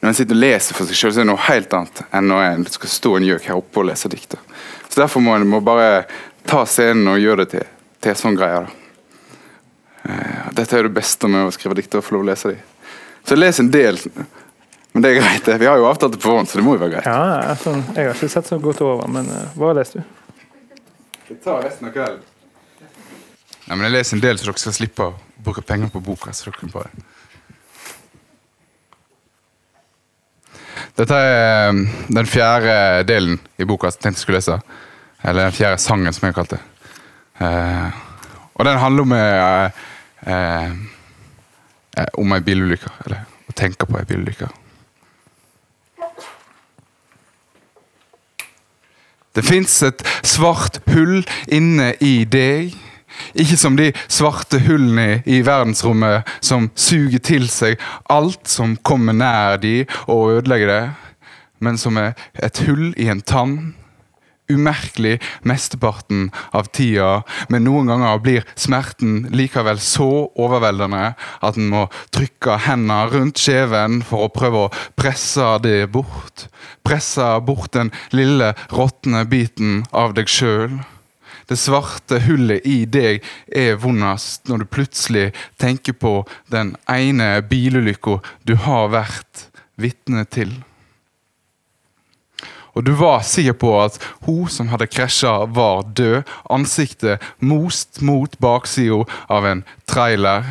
[SPEAKER 4] når en sitter og leser for seg så er det noe helt annet enn når en skal stå en gjøk her oppe og lese dikt. da. Så Derfor må en bare ta scenen og gjøre det til, til sånn greie. da. Eh, Dette er det beste med å skrive dikt, å få lov å lese dem. Så jeg leser en del, men det er greit. Vi har jo avtalt det på forhånd, så det må jo være greit.
[SPEAKER 1] ja, ja, sånn, Jeg har ikke sett så godt over, men uh, hva leser du?
[SPEAKER 4] Jeg tar resten av kvelden. Nei, men jeg leser en del, så dere skal slippe å bruke penger på boka. så dere kan bare... Dette er den fjerde delen i boka som jeg tenkte jeg skulle lese. Eller den fjerde sangen, som jeg kalte det. Uh, og den handler om eh, eh, eh, om ei bilulykke. Eller å tenke på ei bilulykke. Det fins et svart hull inne i deg. Ikke som de svarte hullene i verdensrommet som suger til seg alt som kommer nær de og ødelegger det, men som er et hull i en tann. Umerkelig mesteparten av tida, men noen ganger blir smerten likevel så overveldende at en må trykke hendene rundt kjeven for å prøve å presse det bort. Presse bort den lille råtne biten av deg sjøl. Det svarte hullet i deg er vondest når du plutselig tenker på den ene bilulykka du har vært vitne til. Og du var sikker på at hun som hadde krasja, var død. Ansiktet most mot baksida av en trailer.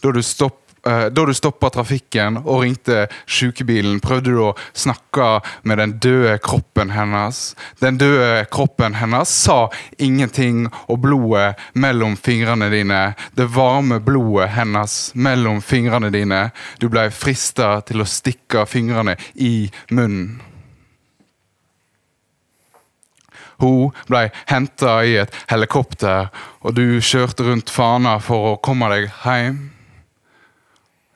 [SPEAKER 4] Da du, stopp, eh, da du stoppa trafikken og ringte sykebilen, prøvde du å snakke med den døde kroppen hennes. Den døde kroppen hennes sa ingenting, og blodet mellom fingrene dine, det varme blodet hennes mellom fingrene dine, du blei frista til å stikke fingrene i munnen. Hun ble henta i et helikopter, og du kjørte rundt Fana for å komme deg hjem.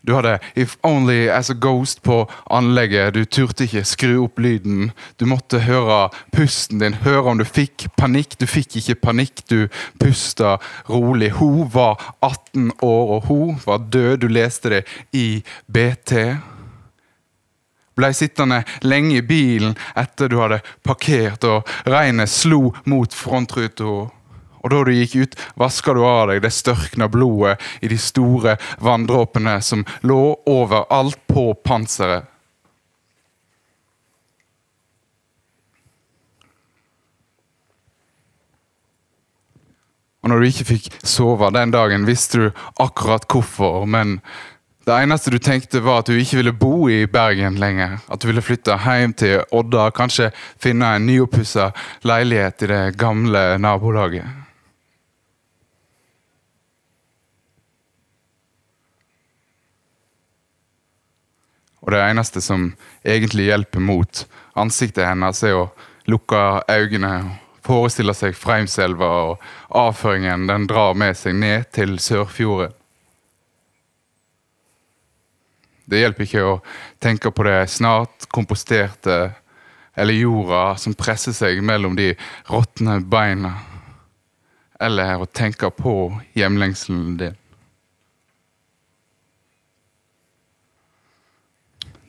[SPEAKER 4] Du hadde If Only As A Ghost på anlegget. Du turte ikke skru opp lyden. Du måtte høre pusten din, høre om du fikk panikk. Du fikk ikke panikk, du pusta rolig. Hun var 18 år, og hun var død. Du leste det i BT. Blei sittende lenge i bilen etter du hadde parkert, og regnet slo mot frontruta. Og da du gikk ut, vaska du av deg det størkna blodet i de store vanndråpene som lå overalt på panseret. Og når du ikke fikk sove den dagen, visste du akkurat hvorfor, men det eneste du tenkte, var at du ikke ville bo i Bergen lenger. At du ville flytte hjem til Odda, kanskje finne en nyoppussa leilighet i det gamle nabolaget. Og det eneste som egentlig hjelper mot ansiktet hennes, er å lukke øynene, forestille seg Freimselva, og avføringen den drar med seg ned til Sørfjorden. Det hjelper ikke å tenke på det snart komposterte eller jorda som presser seg mellom de råtne beina, eller å tenke på hjemlengselen din.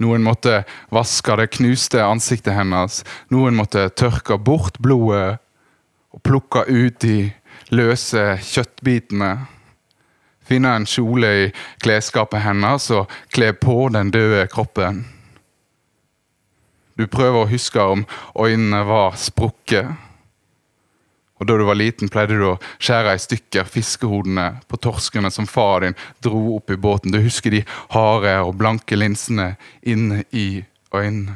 [SPEAKER 4] Noen måtte vaske det knuste ansiktet hennes. Noen måtte tørke bort blodet og plukke ut de løse kjøttbitene. Finne en kjole i klesskapet hennes og kle på den døde kroppen. Du prøver å huske om øynene var sprukket. Og Da du var liten, pleide du å skjære i stykker fiskehodene på torskene som far din dro opp i båten. Du husker de harde og blanke linsene inne i øynene.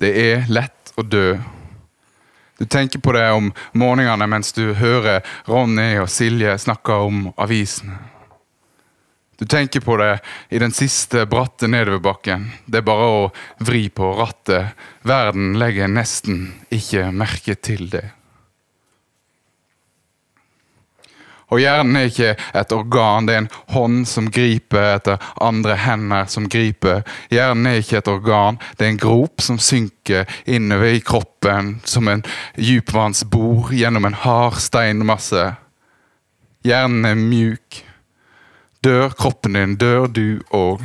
[SPEAKER 4] Det er lett å dø. Du tenker på det om morgenene mens du hører Ronny og Silje snakke om avisene. Du tenker på det i den siste bratte nedoverbakken. Det er bare å vri på rattet. Verden legger nesten ikke merke til det. Og hjernen er ikke et organ, det er en hånd som griper etter andre hender som griper. Hjernen er ikke et organ, det er en grop som synker innover i kroppen som en dypvannsbord gjennom en hard steinmasse. Hjernen er mjuk. Dør kroppen din, dør du òg.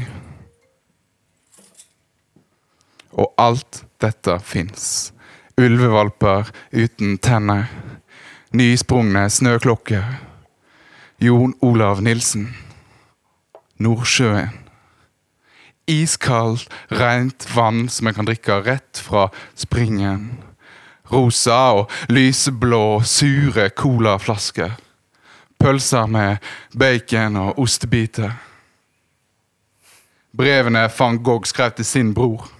[SPEAKER 4] Og alt dette fins. Ulvevalper uten tenner. Nysprungne snøklokker Jon Olav Nilsen. Nordsjøen. Iskaldt, rent vann som en kan drikke rett fra springen. Rosa og lyseblå, sure colaflasker. Pølser med bacon og ostebiter. Brevene van Gogh skrev til sin bror.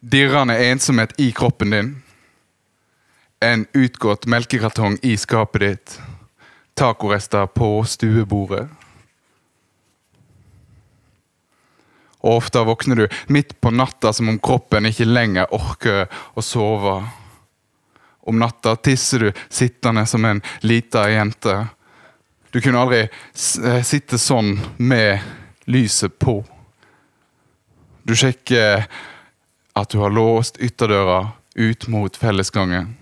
[SPEAKER 4] Dirrende ensomhet i kroppen din. En utgått melkekartong i skapet ditt tacorester på stuebordet. Og ofte våkner du midt på natta som om kroppen ikke lenger orker å sove. Om natta tisser du sittende som en lita jente. Du kunne aldri eh, sitte sånn med lyset på. Du sjekker at du har låst ytterdøra ut mot fellesgangen.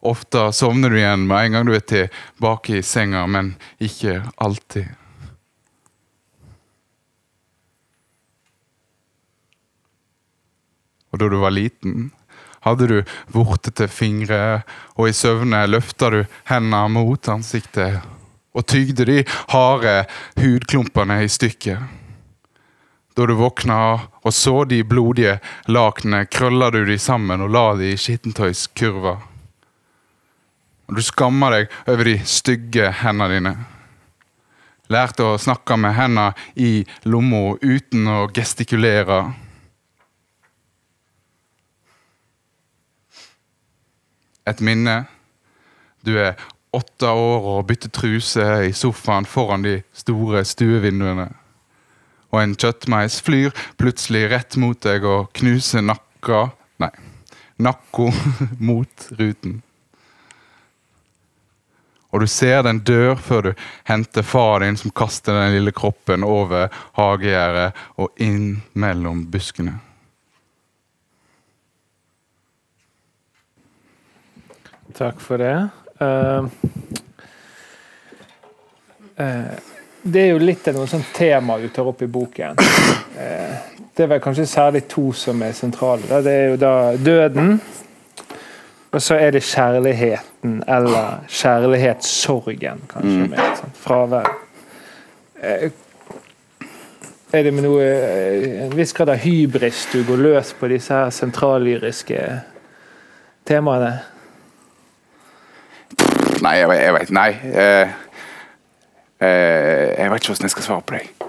[SPEAKER 4] Ofte sovner du igjen med en gang du er tilbake i senga, men ikke alltid. Og da du var liten, hadde du vortete fingre, og i søvne løfta du hendene mot ansiktet og tygde de harde hudklumpene i stykker. Da du våkna og så de blodige lakenene, krølla du de sammen og la de i skittentøyskurver. Og du skammer deg over de stygge hendene dine. Lærte å snakke med hendene i lomma uten å gestikulere. Et minne. Du er åtte år og bytter truse i sofaen foran de store stuevinduene. Og en kjøttmeis flyr plutselig rett mot deg og knuser nakka Nei, Nakko mot ruten. Og du ser den dør før du henter far din som kaster den lille kroppen over hagegjerdet og inn mellom buskene.
[SPEAKER 1] Takk for det. Uh, uh, det er jo litt av noen sånn tema du tar opp i boken. Uh, det er vel kanskje særlig to som er sentrale. Det er jo da døden, og så er det kjærligheten, eller kjærlighetssorgen, kanskje.
[SPEAKER 4] Mm.
[SPEAKER 1] Mer, sånn fravær. Er det med noe en viss grad av hybris du går løs på disse her sentrallyriske temaene?
[SPEAKER 4] Nei, jeg, jeg vet Nei. Eh, eh, jeg vet ikke hvordan jeg skal svare på det.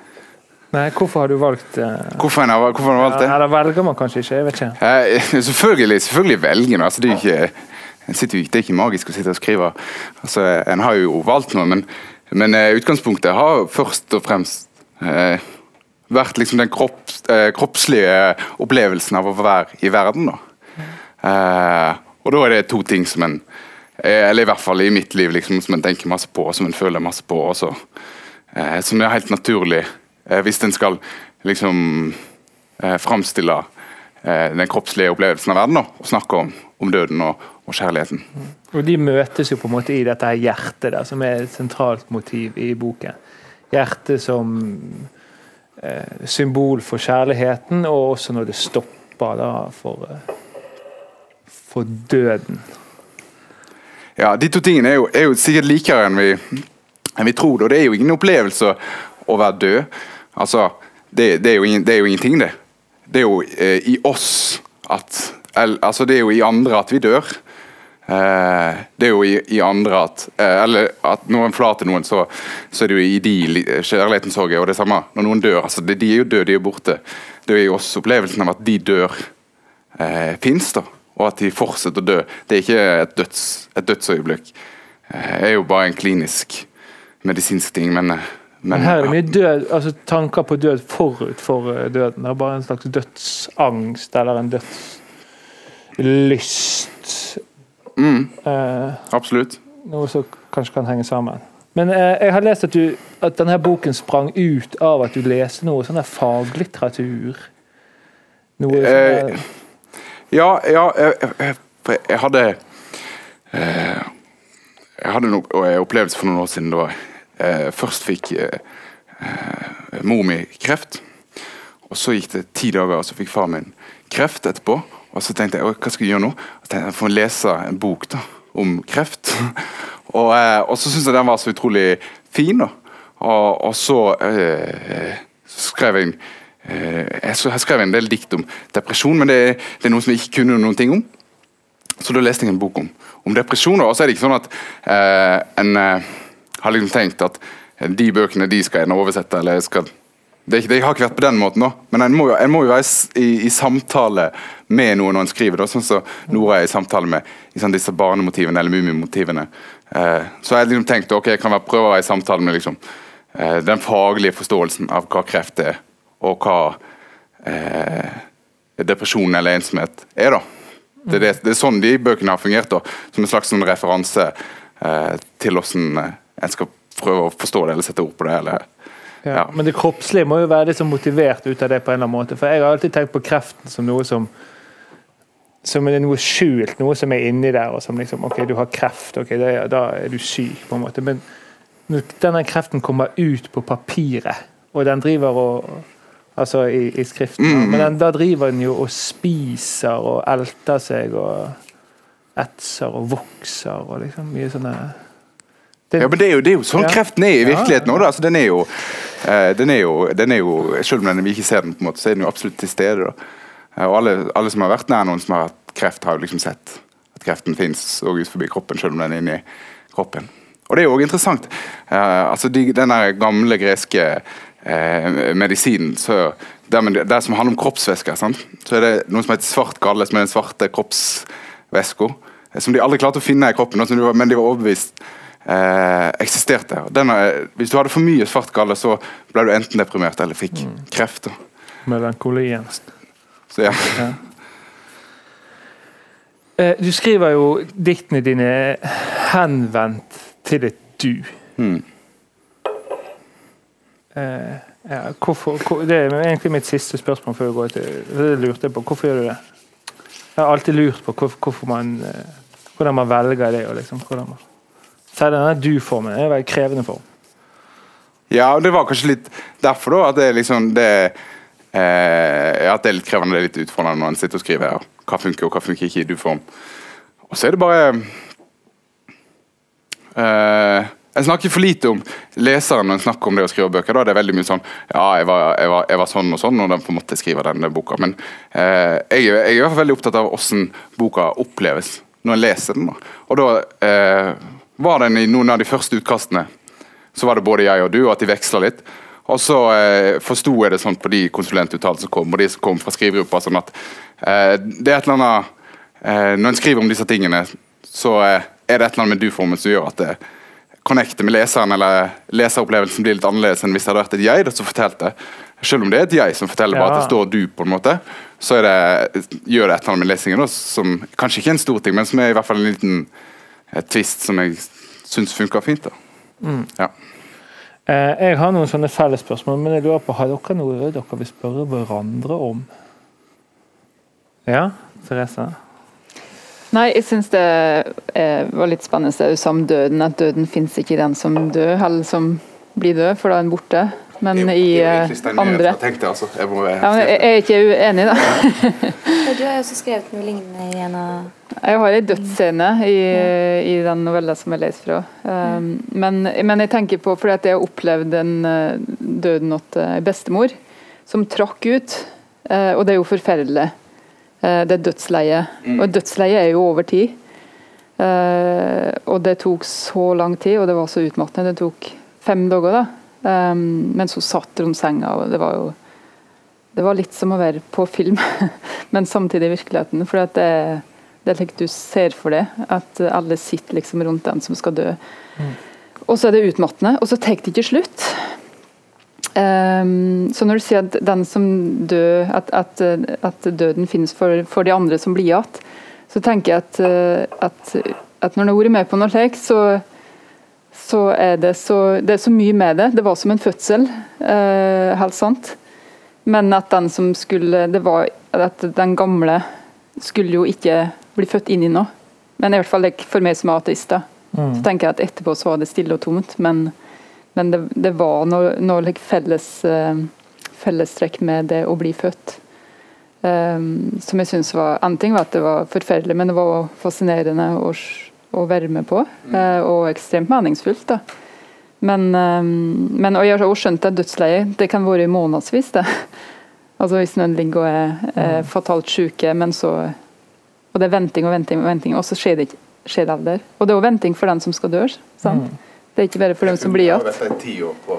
[SPEAKER 1] Nei, hvorfor har du valgt uh,
[SPEAKER 4] Hvorfor har jeg valgt det?
[SPEAKER 1] Ja, eller velger man kanskje ikke? jeg vet ikke.
[SPEAKER 4] Eh, selvfølgelig, selvfølgelig velger man. Altså, det, er ikke, jo, det er ikke magisk å sitte og skrive. Altså, en har jo valgt noe, men, men eh, utgangspunktet har først og fremst eh, vært liksom den kropp, eh, kroppslige opplevelsen av å være i verden. Da. Eh, og da er det to ting som en Eller i hvert fall i mitt liv liksom, som en tenker masse på, som en føler masse på. Også, eh, som er helt naturlig hvis en skal liksom eh, framstille eh, den kroppslige opplevelsen av verden. Og snakke om, om døden og, og kjærligheten.
[SPEAKER 1] Og de møtes jo på en måte i dette her hjertet, der, som er et sentralt motiv i boken. Hjertet som eh, symbol for kjærligheten, og også når det stopper da, for, eh, for døden.
[SPEAKER 4] Ja, De to tingene er jo, er jo sikkert likere enn vi, enn vi tror. Og det er jo ingen opplevelse å være død. Altså, det, det, er, ingen, det er jo ingenting, det. Det er jo eh, i oss at el, Altså, det er jo i andre at vi dør. Eh, det er jo i, i andre at eh, Eller at når en forlater noen, så, så er det jo i de li- kjærlighetens sorg og det samme. Når noen dør, altså, det, de er jo døde, de er borte. Det er jo oss opplevelsen av at de dør, eh, fins, da. Og at de fortsetter å dø. Det er ikke et, døds, et dødsøyeblikk. Eh, Det er jo bare en klinisk medisinsk ting, men, eh,
[SPEAKER 1] Men her er det mye død, altså tanker på død forut for eh, døden. Det er bare en slags dødsangst eller en dødslyst.
[SPEAKER 4] mm,
[SPEAKER 1] Eh,
[SPEAKER 4] Absolutt.
[SPEAKER 1] noe som kanskje kan henge sammen. Men eh, jeg har lest at, du, at denne boken sprang ut av at du leste noe sånn faglitteratur. Noe sånn
[SPEAKER 4] Eh, Ja, ja jeg, jeg, jeg, hadde eh, Jeg hadde en opp- en opplevelse for noen år siden da jeg først fikk eh, eh, mor mi kreft. Og så gikk det ti dager, og så fikk far min kreft etterpå. Og så tenkte jeg hva skal jeg gjøre nå? Jeg får lese en bok da, om kreft. og, eh, og så syntes jeg den var så utrolig fin. da. Og, og så eh, skrev jeg eh, jeg så- skrev en del dikt om depresjon, men det, det er noe som jeg ikke kunne noen ting om. Så da leste jeg en bok om, om depresjon. Og så er det ikke sånn at eh, en eh, har liksom tenkt at de bøkene de skal en oversette, eller jeg skal det, det har ikke vært på den måten, da. men en må jo, en må jo være i, i samtale med noen når en skriver. Da, sånn som Nora er i samtale med i sånn disse barnemotivene eller mumimotivene. Eh, så jeg liksom tenkte ok, jeg kan være prøve å være i samtale med liksom, eh, den faglige forståelsen av hva kreft er, og hva eh, depresjon eller ensomhet er. da. Det det, det er sånn de bøkene har fungert, da, som en slags sånn referanse eh, til eh, en skal prøve å forstå det eller sette ord på det. eller
[SPEAKER 1] Ja,
[SPEAKER 4] Ja.
[SPEAKER 1] Men det kroppslige må jo være liksom motivert ut av det på en eller annen måte. For jeg har alltid tenkt på kreften som noe som som er noe skjult, noe som er inni der. og som liksom, ok, Du har kreft, ok, det, da er du syk. på en måte, Men når denne kreften kommer ut på papiret, og den driver og Altså i, i skriften,
[SPEAKER 4] Mm,
[SPEAKER 1] men den, da driver den jo og spiser og elter seg og etser og vokser og liksom mye sånne det,
[SPEAKER 4] Ja, men det er jo, det er jo sånn
[SPEAKER 1] Ja.
[SPEAKER 4] kreften er i
[SPEAKER 1] Ja,
[SPEAKER 4] virkeligheten også, ja. Altså, den, er jo, eh, den, er jo, den er jo Selv om den, vi ikke ser den, på en måte, så er den jo absolutt til stede. da. Eh, og alle, alle som har vært nær noen som har hatt kreft, har jo liksom sett at kreften fins ut forbi kroppen, selv om den er inni kroppen. Og det er jo også interessant. Eh, altså de, Den gamle greske eh, medisinen så, der, men der som handler om kroppsvæsker, sant? så er det noe som heter svart galle, som er den svarte kroppsvæska. eh, Som de aldri klarte å finne i kroppen, men de var overbevist eh, eksisterte. Den, er- hvis du hadde for mye svart galle, så ble du enten deprimert eller fikk kreft. da.
[SPEAKER 1] melankolien.
[SPEAKER 4] Så ja.
[SPEAKER 1] Ja. Eh, Du skriver jo diktene dine henvendt til et du.
[SPEAKER 4] Mm.
[SPEAKER 1] Eh, ja, hvorfor, hvor, det er egentlig mitt siste spørsmål før vi går til Det lurte jeg på. Hvorfor gjør du det? Jeg har alltid lurt på hvor, hvorfor man, eh, hvordan man velger det. Og liksom, hvordan man, Særlig denne du-formen er en veldig krevende form.
[SPEAKER 4] Ja, og det var kanskje litt derfor da, at det er liksom det eh, At det er litt krevende, det er litt utfordrende når en sitter og skriver ja, hva funker og hva funker ikke i du-form. Og så er det bare eh, Jeg snakker for lite om leseren når jeg snakker om det å skrive bøker. da, Det er veldig mye sånn Ja, jeg var, jeg var, jeg var sånn og sånn, og den på en måte skriver denne boka. Men eh, jeg, jeg er i hvert fall veldig opptatt av hvordan boka oppleves når en leser den. da. Og da eh, var den i noen av de første utkastene så var det både jeg og du, og at de veksla litt. Og så eh, forsto jeg det sånn på de konsulentuttalelsene som kom, og de som kom fra skrivegruppa, sånn at eh, det er et eller annet eh, Når en skriver om disse tingene, så eh, er det et eller annet med du-formen som gjør at det connecter med leseren, eller leseropplevelsen blir litt annerledes enn hvis det hadde vært et jeg som fortalte. Selv om det er et jeg som forteller, bare at det står du, på en måte, så det, gjør det et eller annet med lesingen da, som kanskje ikke er en stor ting, men som er i hvert fall en liten eh, twist som jeg syns funker fint. da. Ja.
[SPEAKER 1] Eh, jeg har noen sånne fellesspørsmål, men jeg lurer på, har dere noe dere vil spørre hverandre om? Ja, Therese?
[SPEAKER 2] Nei, jeg syns det eh, var litt spennende det du sa om døden. At døden fins ikke i den som dør, eller som blir død, for da er den borte. Men i eh, andre
[SPEAKER 4] Tenkte, altså. jeg, må,
[SPEAKER 2] ja, men jeg er ikke uenig, da.
[SPEAKER 3] Du har jo også skrevet noe lignende i en av
[SPEAKER 2] Jeg har ei dødsscene i, i den novella som jeg leser fra. Um, men, men jeg tenker på, fordi at jeg har opplevd en uh, døden hos ei bestemor som trakk ut. Uh, og det er jo forferdelig. Uh, det er dødsleie. Og dødsleie er jo over tid. Uh, og det tok så lang tid, og det var så utmattende. Det tok fem dager, da. Um, mens hun satt rundt senga, og det var jo Det var litt som å være på film, men samtidig i virkeligheten. For det, det er slik du ser for deg, at alle sitter liksom rundt den som skal dø. Og så er det utmattende, og så tar det ikke slutt. Um, så når du sier at den som dør, at, at, at døden finnes for, for de andre som blir igjen, så tenker jeg at, at, at når du har vært med på noe slikt, så, så er det så, det er så mye med det. Det var som en fødsel, eh, helt sant. Men at den som skulle det var At den gamle skulle jo ikke bli født inn i noe. Men i hvert fall for meg som er ateist, da. så tenker jeg at etterpå så var det stille og tomt. Men, men det, det var noe, noe felles eh, fellestrekk med det å bli født. Um, som jeg syns var En ting var at det var forferdelig, men det var fascinerende s- å være med på. eh, og ekstremt meningsfullt. da. Men, um, men og jeg har også skjønt at dødsleie det kan være i månedsvis. det. Altså Hvis noen ligger og er, er fatalt syke, men så Og det er venting og venting, og venting, og så skjer det ikke skjer det aldri. Og det er også venting for den som skal dø. sant? Det er ikke bare for dem som blir igjen.
[SPEAKER 4] Jeg har ventet i ti år på,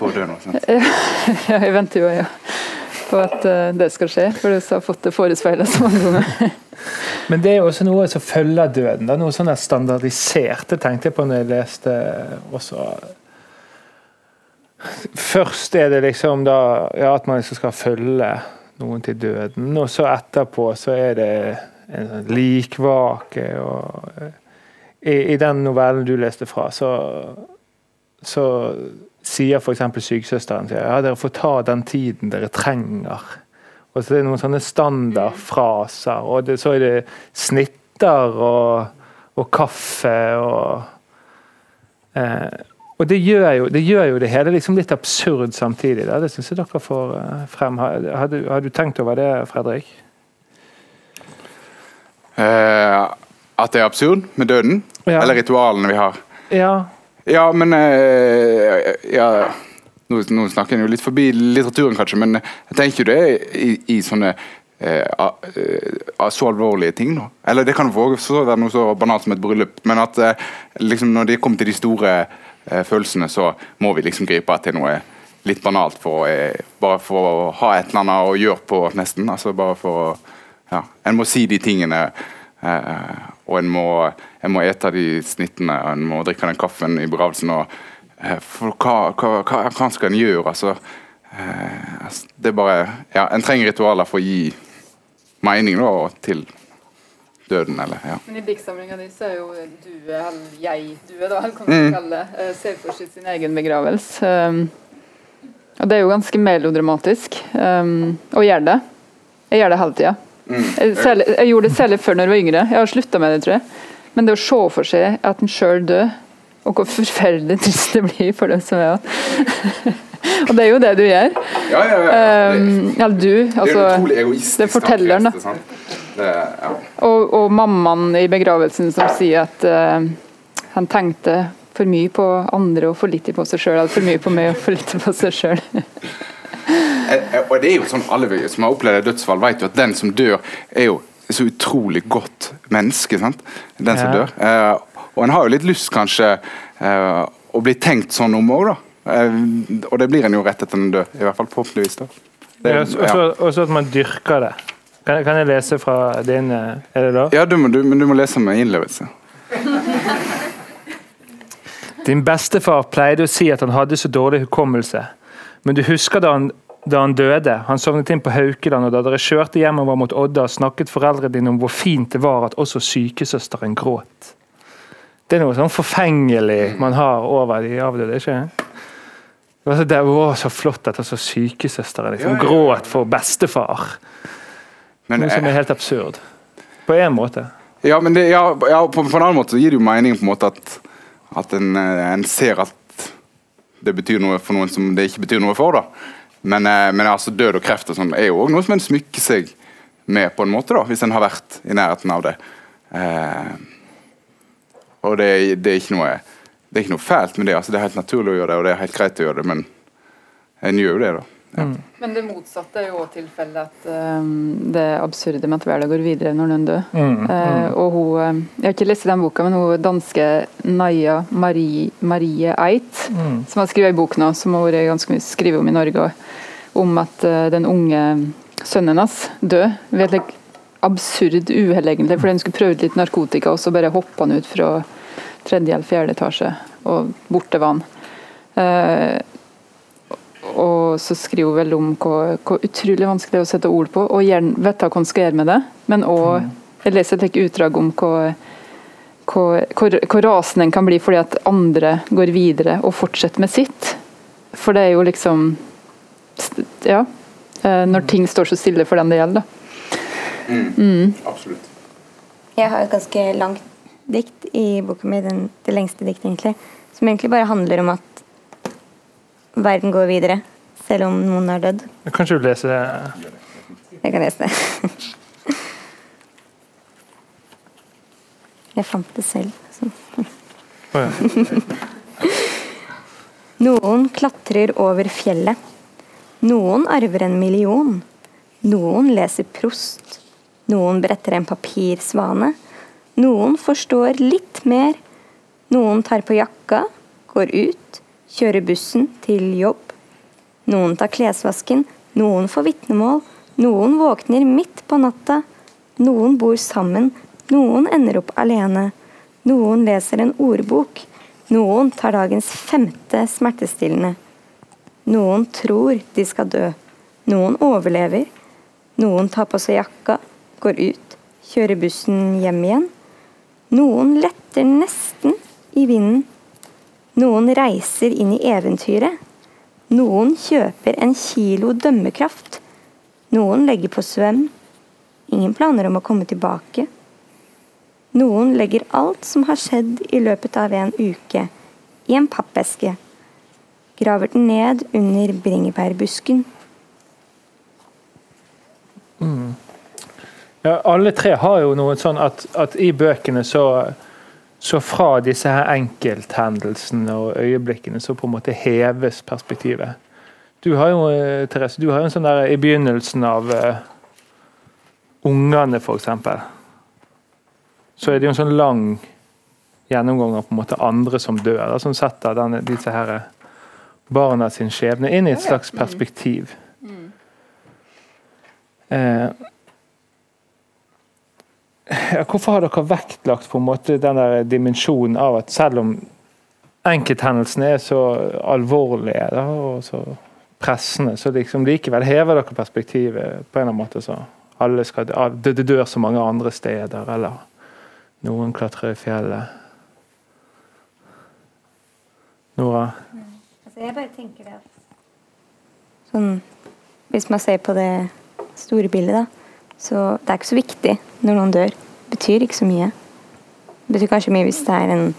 [SPEAKER 4] på å dø nå. sant?
[SPEAKER 2] Ja, jeg venter jo ja, på at eh, det skal skje, for du har fått det forespeilet så mange ganger.
[SPEAKER 1] Men det er jo også noe som følger døden. Da. Noe sånn der standardisert. Det tenkte jeg på når jeg leste også Først er det liksom da ja, at man liksom skal følge noen til døden, og så etterpå så er det en sånn likvake. og eh, i, I den novellen du leste fra, så, så sier f.eks. sykesøsteren sier, ja, dere får ta den tiden dere trenger. Og så er det noen sånne standardfraser, og det, så er det snitter og, og kaffe og eh, Og det gjør, jo, det gjør jo det hele liksom litt absurd samtidig. Da. Det syns jeg dere får eh, frem. Har, har, du, har du tenkt over det, Fredrik?
[SPEAKER 4] Eh, at det er absurd med døden,
[SPEAKER 1] Ja.
[SPEAKER 4] eller ritualene vi har.
[SPEAKER 1] Ja.
[SPEAKER 4] Ja, men eh, ja, nå, nå snakker en jo litt forbi litteraturen, kanskje, men jeg tenker jo det i, i sånne eh, a- eh, så alvorlige ting. Da. Eller det kan også være noe så banalt som et bryllup, men at eh, liksom når det kommer til de store eh, følelsene, så må vi liksom gripe til noe litt banalt for, å, eh, bare for å ha et eller annet å gjøre på, nesten. altså bare for å ja, En må si de tingene, og en må, en må ete de snittene, og en må drikke den kaffen i begravelsen. og eh, for hva, hva, hva, hva skal en gjøre? altså eh, altså, det er bare, ja, En trenger ritualer for å gi mening da, til, døden, eller ja.
[SPEAKER 2] Men i diktsamlinga di så er jo due, eller jeg due, da, kan man
[SPEAKER 4] Mm.
[SPEAKER 2] kalle det, eh, ser for seg sin egen begravelse. Um, og det er jo ganske melodramatisk, um, og gjør det. Jeg gjør det hele tida. Jeg, særlig- jeg gjorde det særlig før når jeg var yngre. Jeg har slutta med det, tror jeg. Men det å se for seg at en sjøl dør, og hvor forferdelig trist det blir for dem som er Og det er jo det du gjør.
[SPEAKER 4] Ja, ja, ja.
[SPEAKER 2] Um, eller du,
[SPEAKER 4] det er
[SPEAKER 2] altså.
[SPEAKER 4] utrolig
[SPEAKER 2] er fortelleren, da.
[SPEAKER 4] sant? Det, ja.
[SPEAKER 2] Og, og mammaen i begravelsen som sier at uh, han tenkte for mye på andre og for lite på seg sjøl, for mye på meg og for lite på seg sjøl.
[SPEAKER 4] Eh, eh, Og det er jo sånn alle som har opplevd et dødsfall, vet jo at den som dør, er jo så utrolig godt menneske. sant? Den som dør. Eh, og en har jo litt lyst, kanskje, eh, å bli tenkt sånn om òg, da. Og det blir en jo rett etter en dør. I hvert fall forhåpentligvis. da. Det,
[SPEAKER 1] Ja, Også og at man dyrker det. Kan, kan jeg lese fra din Er det lov?
[SPEAKER 4] ja du må, du, men du må lese med innlevelse.
[SPEAKER 1] Din bestefar pleide å si at han hadde så dårlig hukommelse, men du husker da han, da han døde? Han sovnet inn på Haukeland, og da dere kjørte hjemover mot Odda, snakket foreldrene dine om hvor fint det var at også sykesøsteren gråt. Det er noe sånn forfengelig man har over de avdøde, ikke sant? Det var så- Det var så flott at også sykesøsteren liksom
[SPEAKER 4] Ja, ja, ja.
[SPEAKER 1] gråt for bestefar.
[SPEAKER 4] Men,
[SPEAKER 1] Noe som er
[SPEAKER 4] eh,
[SPEAKER 1] helt absurd. På én måte.
[SPEAKER 4] ja, men det, ja, ja, på, på en annen måte så gir det jo mening på en måte at, at en, eh, en ser at det betyr noe for noen som det ikke betyr noe for. da. Men, eh, men altså død og kreft og sånn er jo også noe som en smykker seg med, på en måte, da, hvis en har vært i nærheten av det. Eh, og det, det, er noe, det er ikke noe fælt med det. altså Det er helt naturlig å gjøre det, og det er helt greit å gjøre det, men en gjør jo det, da.
[SPEAKER 2] Men det motsatte er jo òg tilfellet at um, det absurde med at verden går videre når noen dør. Eh, og hun, eh, Jeg har ikke lest den boka, men hun danske Naya Marie, Marie Eit, som har skrevet en bok nå, som har vært ganske mye skrevet om i Norge, og om at uh, den unge sønnen hans dør ved et like, absurd uhell, egentlig, fordi han skulle prøve ut litt narkotika, og så bare hoppa han ut fra tredje eller fjerde etasje, og borte var han. Eh, og så skriver hun vel om hvor, hvor utrolig vanskelig det er å sette ord på, og gjerne vite hva hun skal gjøre med det. Men òg Jeg leser et utdrag om hvor, hvor, hvor, hvor rasende en kan bli fordi at andre går videre og fortsetter med sitt. For det er jo liksom Ja. eh, Når ting står så stille for den det gjelder, da.
[SPEAKER 4] Absolutt.
[SPEAKER 3] Jeg har et ganske langt dikt i boka mi, den, det lengste diktet egentlig, som egentlig bare handler om at verden går videre, selv om noen er dødd.
[SPEAKER 1] Kanskje du lese det?
[SPEAKER 3] Jeg kan lese det. Jeg fant det selv. Så.
[SPEAKER 1] Å ja.
[SPEAKER 3] Noen klatrer over fjellet. Noen arver en million. Noen leser Prost. Noen bretter en papirsvane. Noen forstår litt mer. Noen tar på jakka, går ut, kjører bussen til jobb. Noen tar klesvasken, noen får vitnemål. Noen våkner midt på natta. Noen bor sammen, noen ender opp alene. Noen leser en ordbok. Noen tar dagens femte smertestillende. Noen tror de skal dø. Noen overlever. Noen tar på seg jakka, går ut, kjører bussen hjem igjen. Noen letter nesten i vinden. Noen reiser inn i eventyret. Noen kjøper en kilo dømmekraft. Noen legger på svøm. Ingen planer om å komme tilbake. Noen legger alt som har skjedd i løpet av en uke, i en pappeske. Graver den ned under bringebærbusken.
[SPEAKER 1] Ja, alle tre har jo noe sånn at, at i bøkene så, så fra disse her enkelthendelsene og øyeblikkene så på en måte heves perspektivet. Du har jo, eh, Therese, du har jo en sånn der i begynnelsen av uh, ungene, f.eks. Så er det jo en sånn lang gjennomgang av på en måte andre som dør, da, som setter denne, disse her barna sin skjebne inn i et slags perspektiv. Uh, hvorfor har dere vektlagt på en måte den der dimensjonen av at selv om enkelthendelsene er så alvorlige da, og så pressende, så liksom likevel hever dere perspektivet på en eller annen måte, så alle skal, det, dør så mange andre steder, eller noen klatrer i fjellet. Nora?
[SPEAKER 3] Altså, jeg bare tenker det at sånn, Hvis man ser på det store bildet, da, så det er ikke så viktig når noen dør. Det betyr ikke så mye. Det betyr kanskje mye hvis det er en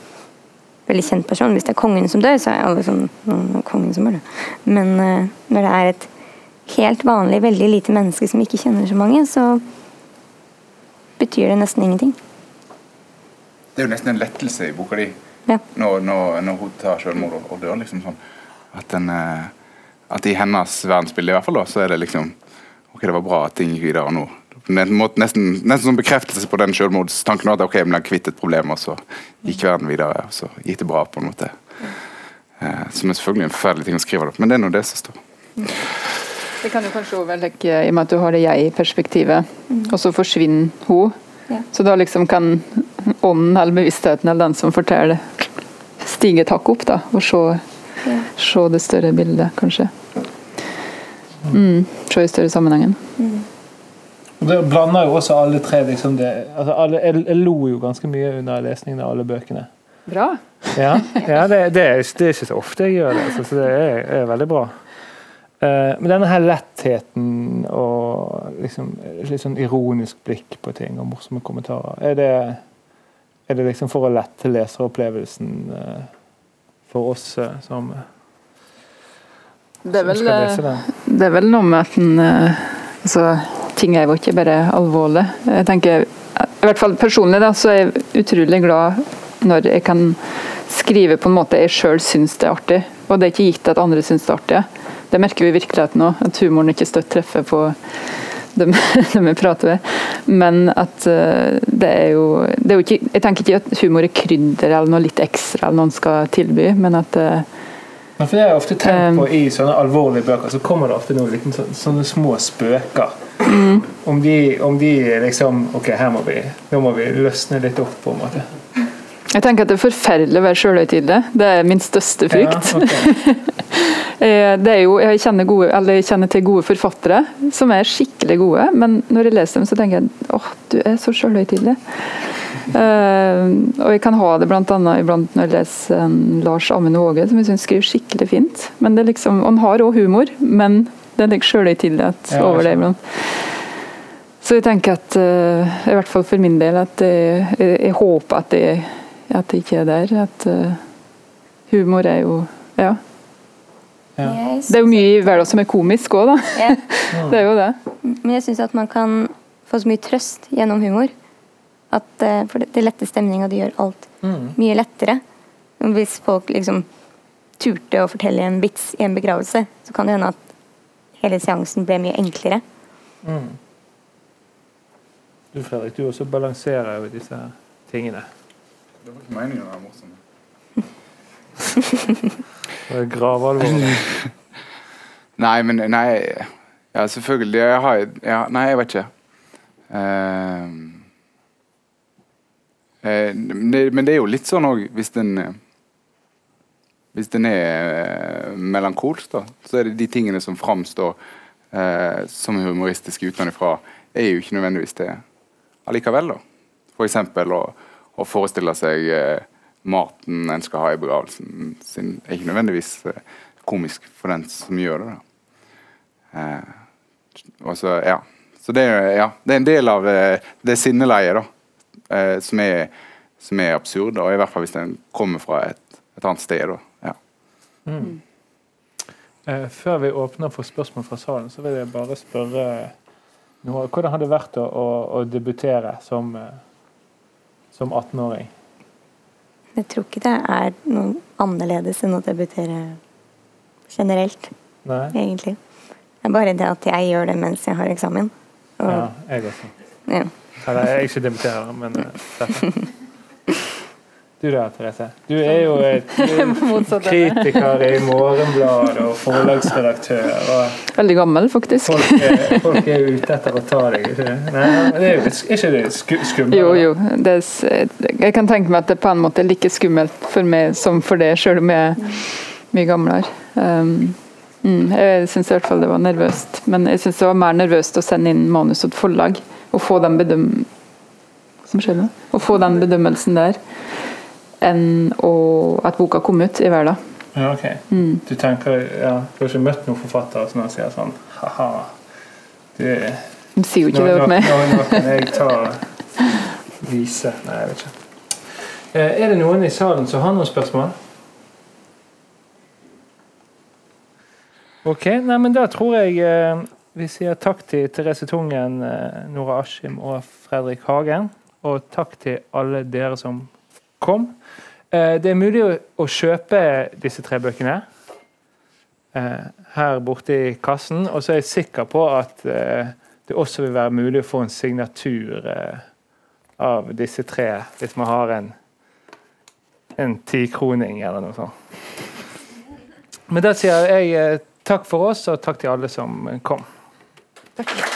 [SPEAKER 3] veldig kjent person. Hvis det er kongen som dør, så er alle sånn «Å, kongen som dør. Men uh, når det er et helt vanlig, veldig lite menneske som ikke kjenner så mange, så betyr det nesten ingenting.
[SPEAKER 4] Det er jo nesten en lettelse i boka di
[SPEAKER 3] Ja.
[SPEAKER 4] når, når, når hun tar selvmord og, og dør. liksom sånn at, den, eh, at i hennes verdensbilde i hvert fall da, så er det liksom Ok, det var bra at ting gikk videre nå. Nesten, nesten som bekreftelse på den selvmordstanken. At ok, jeg ble kvitt et problem, og så gikk verden videre. Og så gikk det bra, på en måte. Eh, som er selvfølgelig en forferdelig ting å skrive, opp, men det er nå det som står.
[SPEAKER 2] Det kan jo kanskje overlegge i og med at du har det jeg-perspektivet, og så forsvinner hun. Så da liksom kan ånden eller bevisstheten eller den som forteller, stige et hakk opp da, og se, se det større bildet, kanskje. Mm, se i større sammenhengen.
[SPEAKER 1] Og Det blander jo også alle tre liksom det, altså alle, jeg, jeg lo jo ganske mye under lesningen av alle bøkene.
[SPEAKER 2] Bra.
[SPEAKER 1] Ja, ja det, det, er, det er ikke så ofte jeg gjør det, så, så det er, er veldig bra. Uh, men denne her lettheten og liksom, litt sånn ironisk blikk på ting og morsomme kommentarer, er det, er det liksom for å lette leseropplevelsen uh, for oss uh, som,
[SPEAKER 2] Det er
[SPEAKER 1] som skal lese den?
[SPEAKER 2] det er vel noe med at den altså, Ting er jo ikke bare alvorlig. Jeg tenker, i hvert fall Personlig da, så er jeg utrolig glad når jeg kan skrive på en måte jeg sjøl syns det er artig. Og det er ikke gitt at andre syns det er artig. Det merker vi i virkeligheten òg, at humoren ikke støtt treffer på dem, dem vi prater med. Men at eh, det er jo, det er jo ikke, Jeg tenker ikke at humor er krydder eller noe litt ekstra eller noen skal tilby, men at eh,
[SPEAKER 1] Men for det har jeg ofte tenkt på I sånne alvorlige bøker så kommer det ofte noen liten, sånne, sånne små spøker. Om, de, om de liksom Ok, her må vi, nå må vi løsne litt opp, på en måte.
[SPEAKER 2] Jeg tenker at det er forferdelig å være sjølhøytidelig. Det er min største frykt.
[SPEAKER 1] Ja, ok.
[SPEAKER 2] Eh, Det jo, jeg, kjenner gode, eller jeg kjenner til gode forfattere som er skikkelig gode, men når jeg leser dem, så tenker jeg åh, du er så sjølhøytidelig. Eh, og jeg kan ha det blant annet iblant når jeg leser en Lars Amund Våge, som jeg syns skriver skikkelig fint. Men det er liksom, Han har òg humor, men det er sjølhøytidelighet
[SPEAKER 1] Ja,
[SPEAKER 2] over det iblant. Så jeg tenker at, uh, i hvert fall for min del, at jeg, jeg, jeg håper at det, at det ikke er der. At uh, humor er jo Ja.
[SPEAKER 1] Ja.
[SPEAKER 2] Det er jo mye i verden som er komisk òg, da.
[SPEAKER 3] Ja.
[SPEAKER 2] Det er jo det.
[SPEAKER 3] Men jeg syns at man kan få så mye trøst gjennom humor. At, eh, for det, det letter stemninga, det gjør alt
[SPEAKER 1] Mm.
[SPEAKER 3] mye lettere. Hvis folk liksom turte å fortelle en vits i en begravelse, så kan det hende at hele seansen ble mye enklere.
[SPEAKER 1] Mm. Du Fredrik, du også balanserer jo disse tingene.
[SPEAKER 4] Det var ikke meningen å være morsom.
[SPEAKER 1] Det er gravalvorlig.
[SPEAKER 4] Nei, men Nei, ja, selvfølgelig. Jeg har ja, Nei, jeg vet ikke. Ehm, eh, men det, er jo litt sånn òg, hvis den eh, Hvis den er eh, melankolsk, da, så er det de tingene som framstår eh, som humoristiske utenfra, er jo ikke nødvendigvis det allikevel. da. Eksempel å, å forestille seg eh, maten en skal ha i begravelsen sin, er ikke nødvendigvis eh, komisk for den som gjør det. da. Eh, og så, ja. så det, ja, det er en del av eh, det sinneleiet da, eh, som, er, som er absurd, og i hvert fall hvis den kommer fra et, et annet sted. Da. Ja.
[SPEAKER 1] Mm. Eh, før vi åpner for spørsmål fra salen, så vil jeg bare spørre noe, hvordan har det vært å, å, å debutere som, eh, som 18-åring?
[SPEAKER 3] Jeg tror ikke det er noe annerledes enn å debutere generelt,
[SPEAKER 1] Nei?
[SPEAKER 3] egentlig. Det er bare det at jeg gjør det mens jeg har eksamen. Og,
[SPEAKER 1] Ja, jeg også.
[SPEAKER 3] ja.
[SPEAKER 1] Eller jeg er ikke debuterer, men uh. Du da, Therese. Du er jo et er kritiker i Morgenbladet og forlagsredaktør. og
[SPEAKER 2] Veldig gammel, faktisk.
[SPEAKER 1] Folk er, folk er ute etter å ta deg, ikke det? Nei, det er jo ikke det skummelt?
[SPEAKER 2] Jo, jo. Det er, jeg kan tenke meg at det på en måte er like skummelt for meg som for det, selv om jeg er mye gamlere. Um, Mm, jeg syns i hvert fall det var nervøst. Men jeg syns det var mer nervøst å sende inn manus til et forlag og få den bedøm... Som skjedde? Å få den bedømmelsen der, enn å, at boka kom ut i verden.
[SPEAKER 1] Ja, ok.
[SPEAKER 2] Mm.
[SPEAKER 1] Du tenker ja, Du har ikke møtt noen forfatter som sier sånn Ha-ha. Du
[SPEAKER 2] De sier jo ikke det til meg.
[SPEAKER 1] nå kan jeg ta Vise Nei, jeg vet ikke. Eh, er det noen i salen som har noen spørsmål? Ok, nei, men da tror jeg eh, vi sier takk til Therese Tungen, eh, Nora Askim og Fredrik Hagen. Og takk til alle dere som kom. Eh, det er mulig å, kjøpe disse tre bøkene eh, her borte i kassen. Og så er jeg sikker på at det også vil være mulig å få en signatur av disse tre hvis man har en en tikroning eller noe sånt. Men da sier jeg takk for oss, og takk til alle som kom.
[SPEAKER 2] Takk.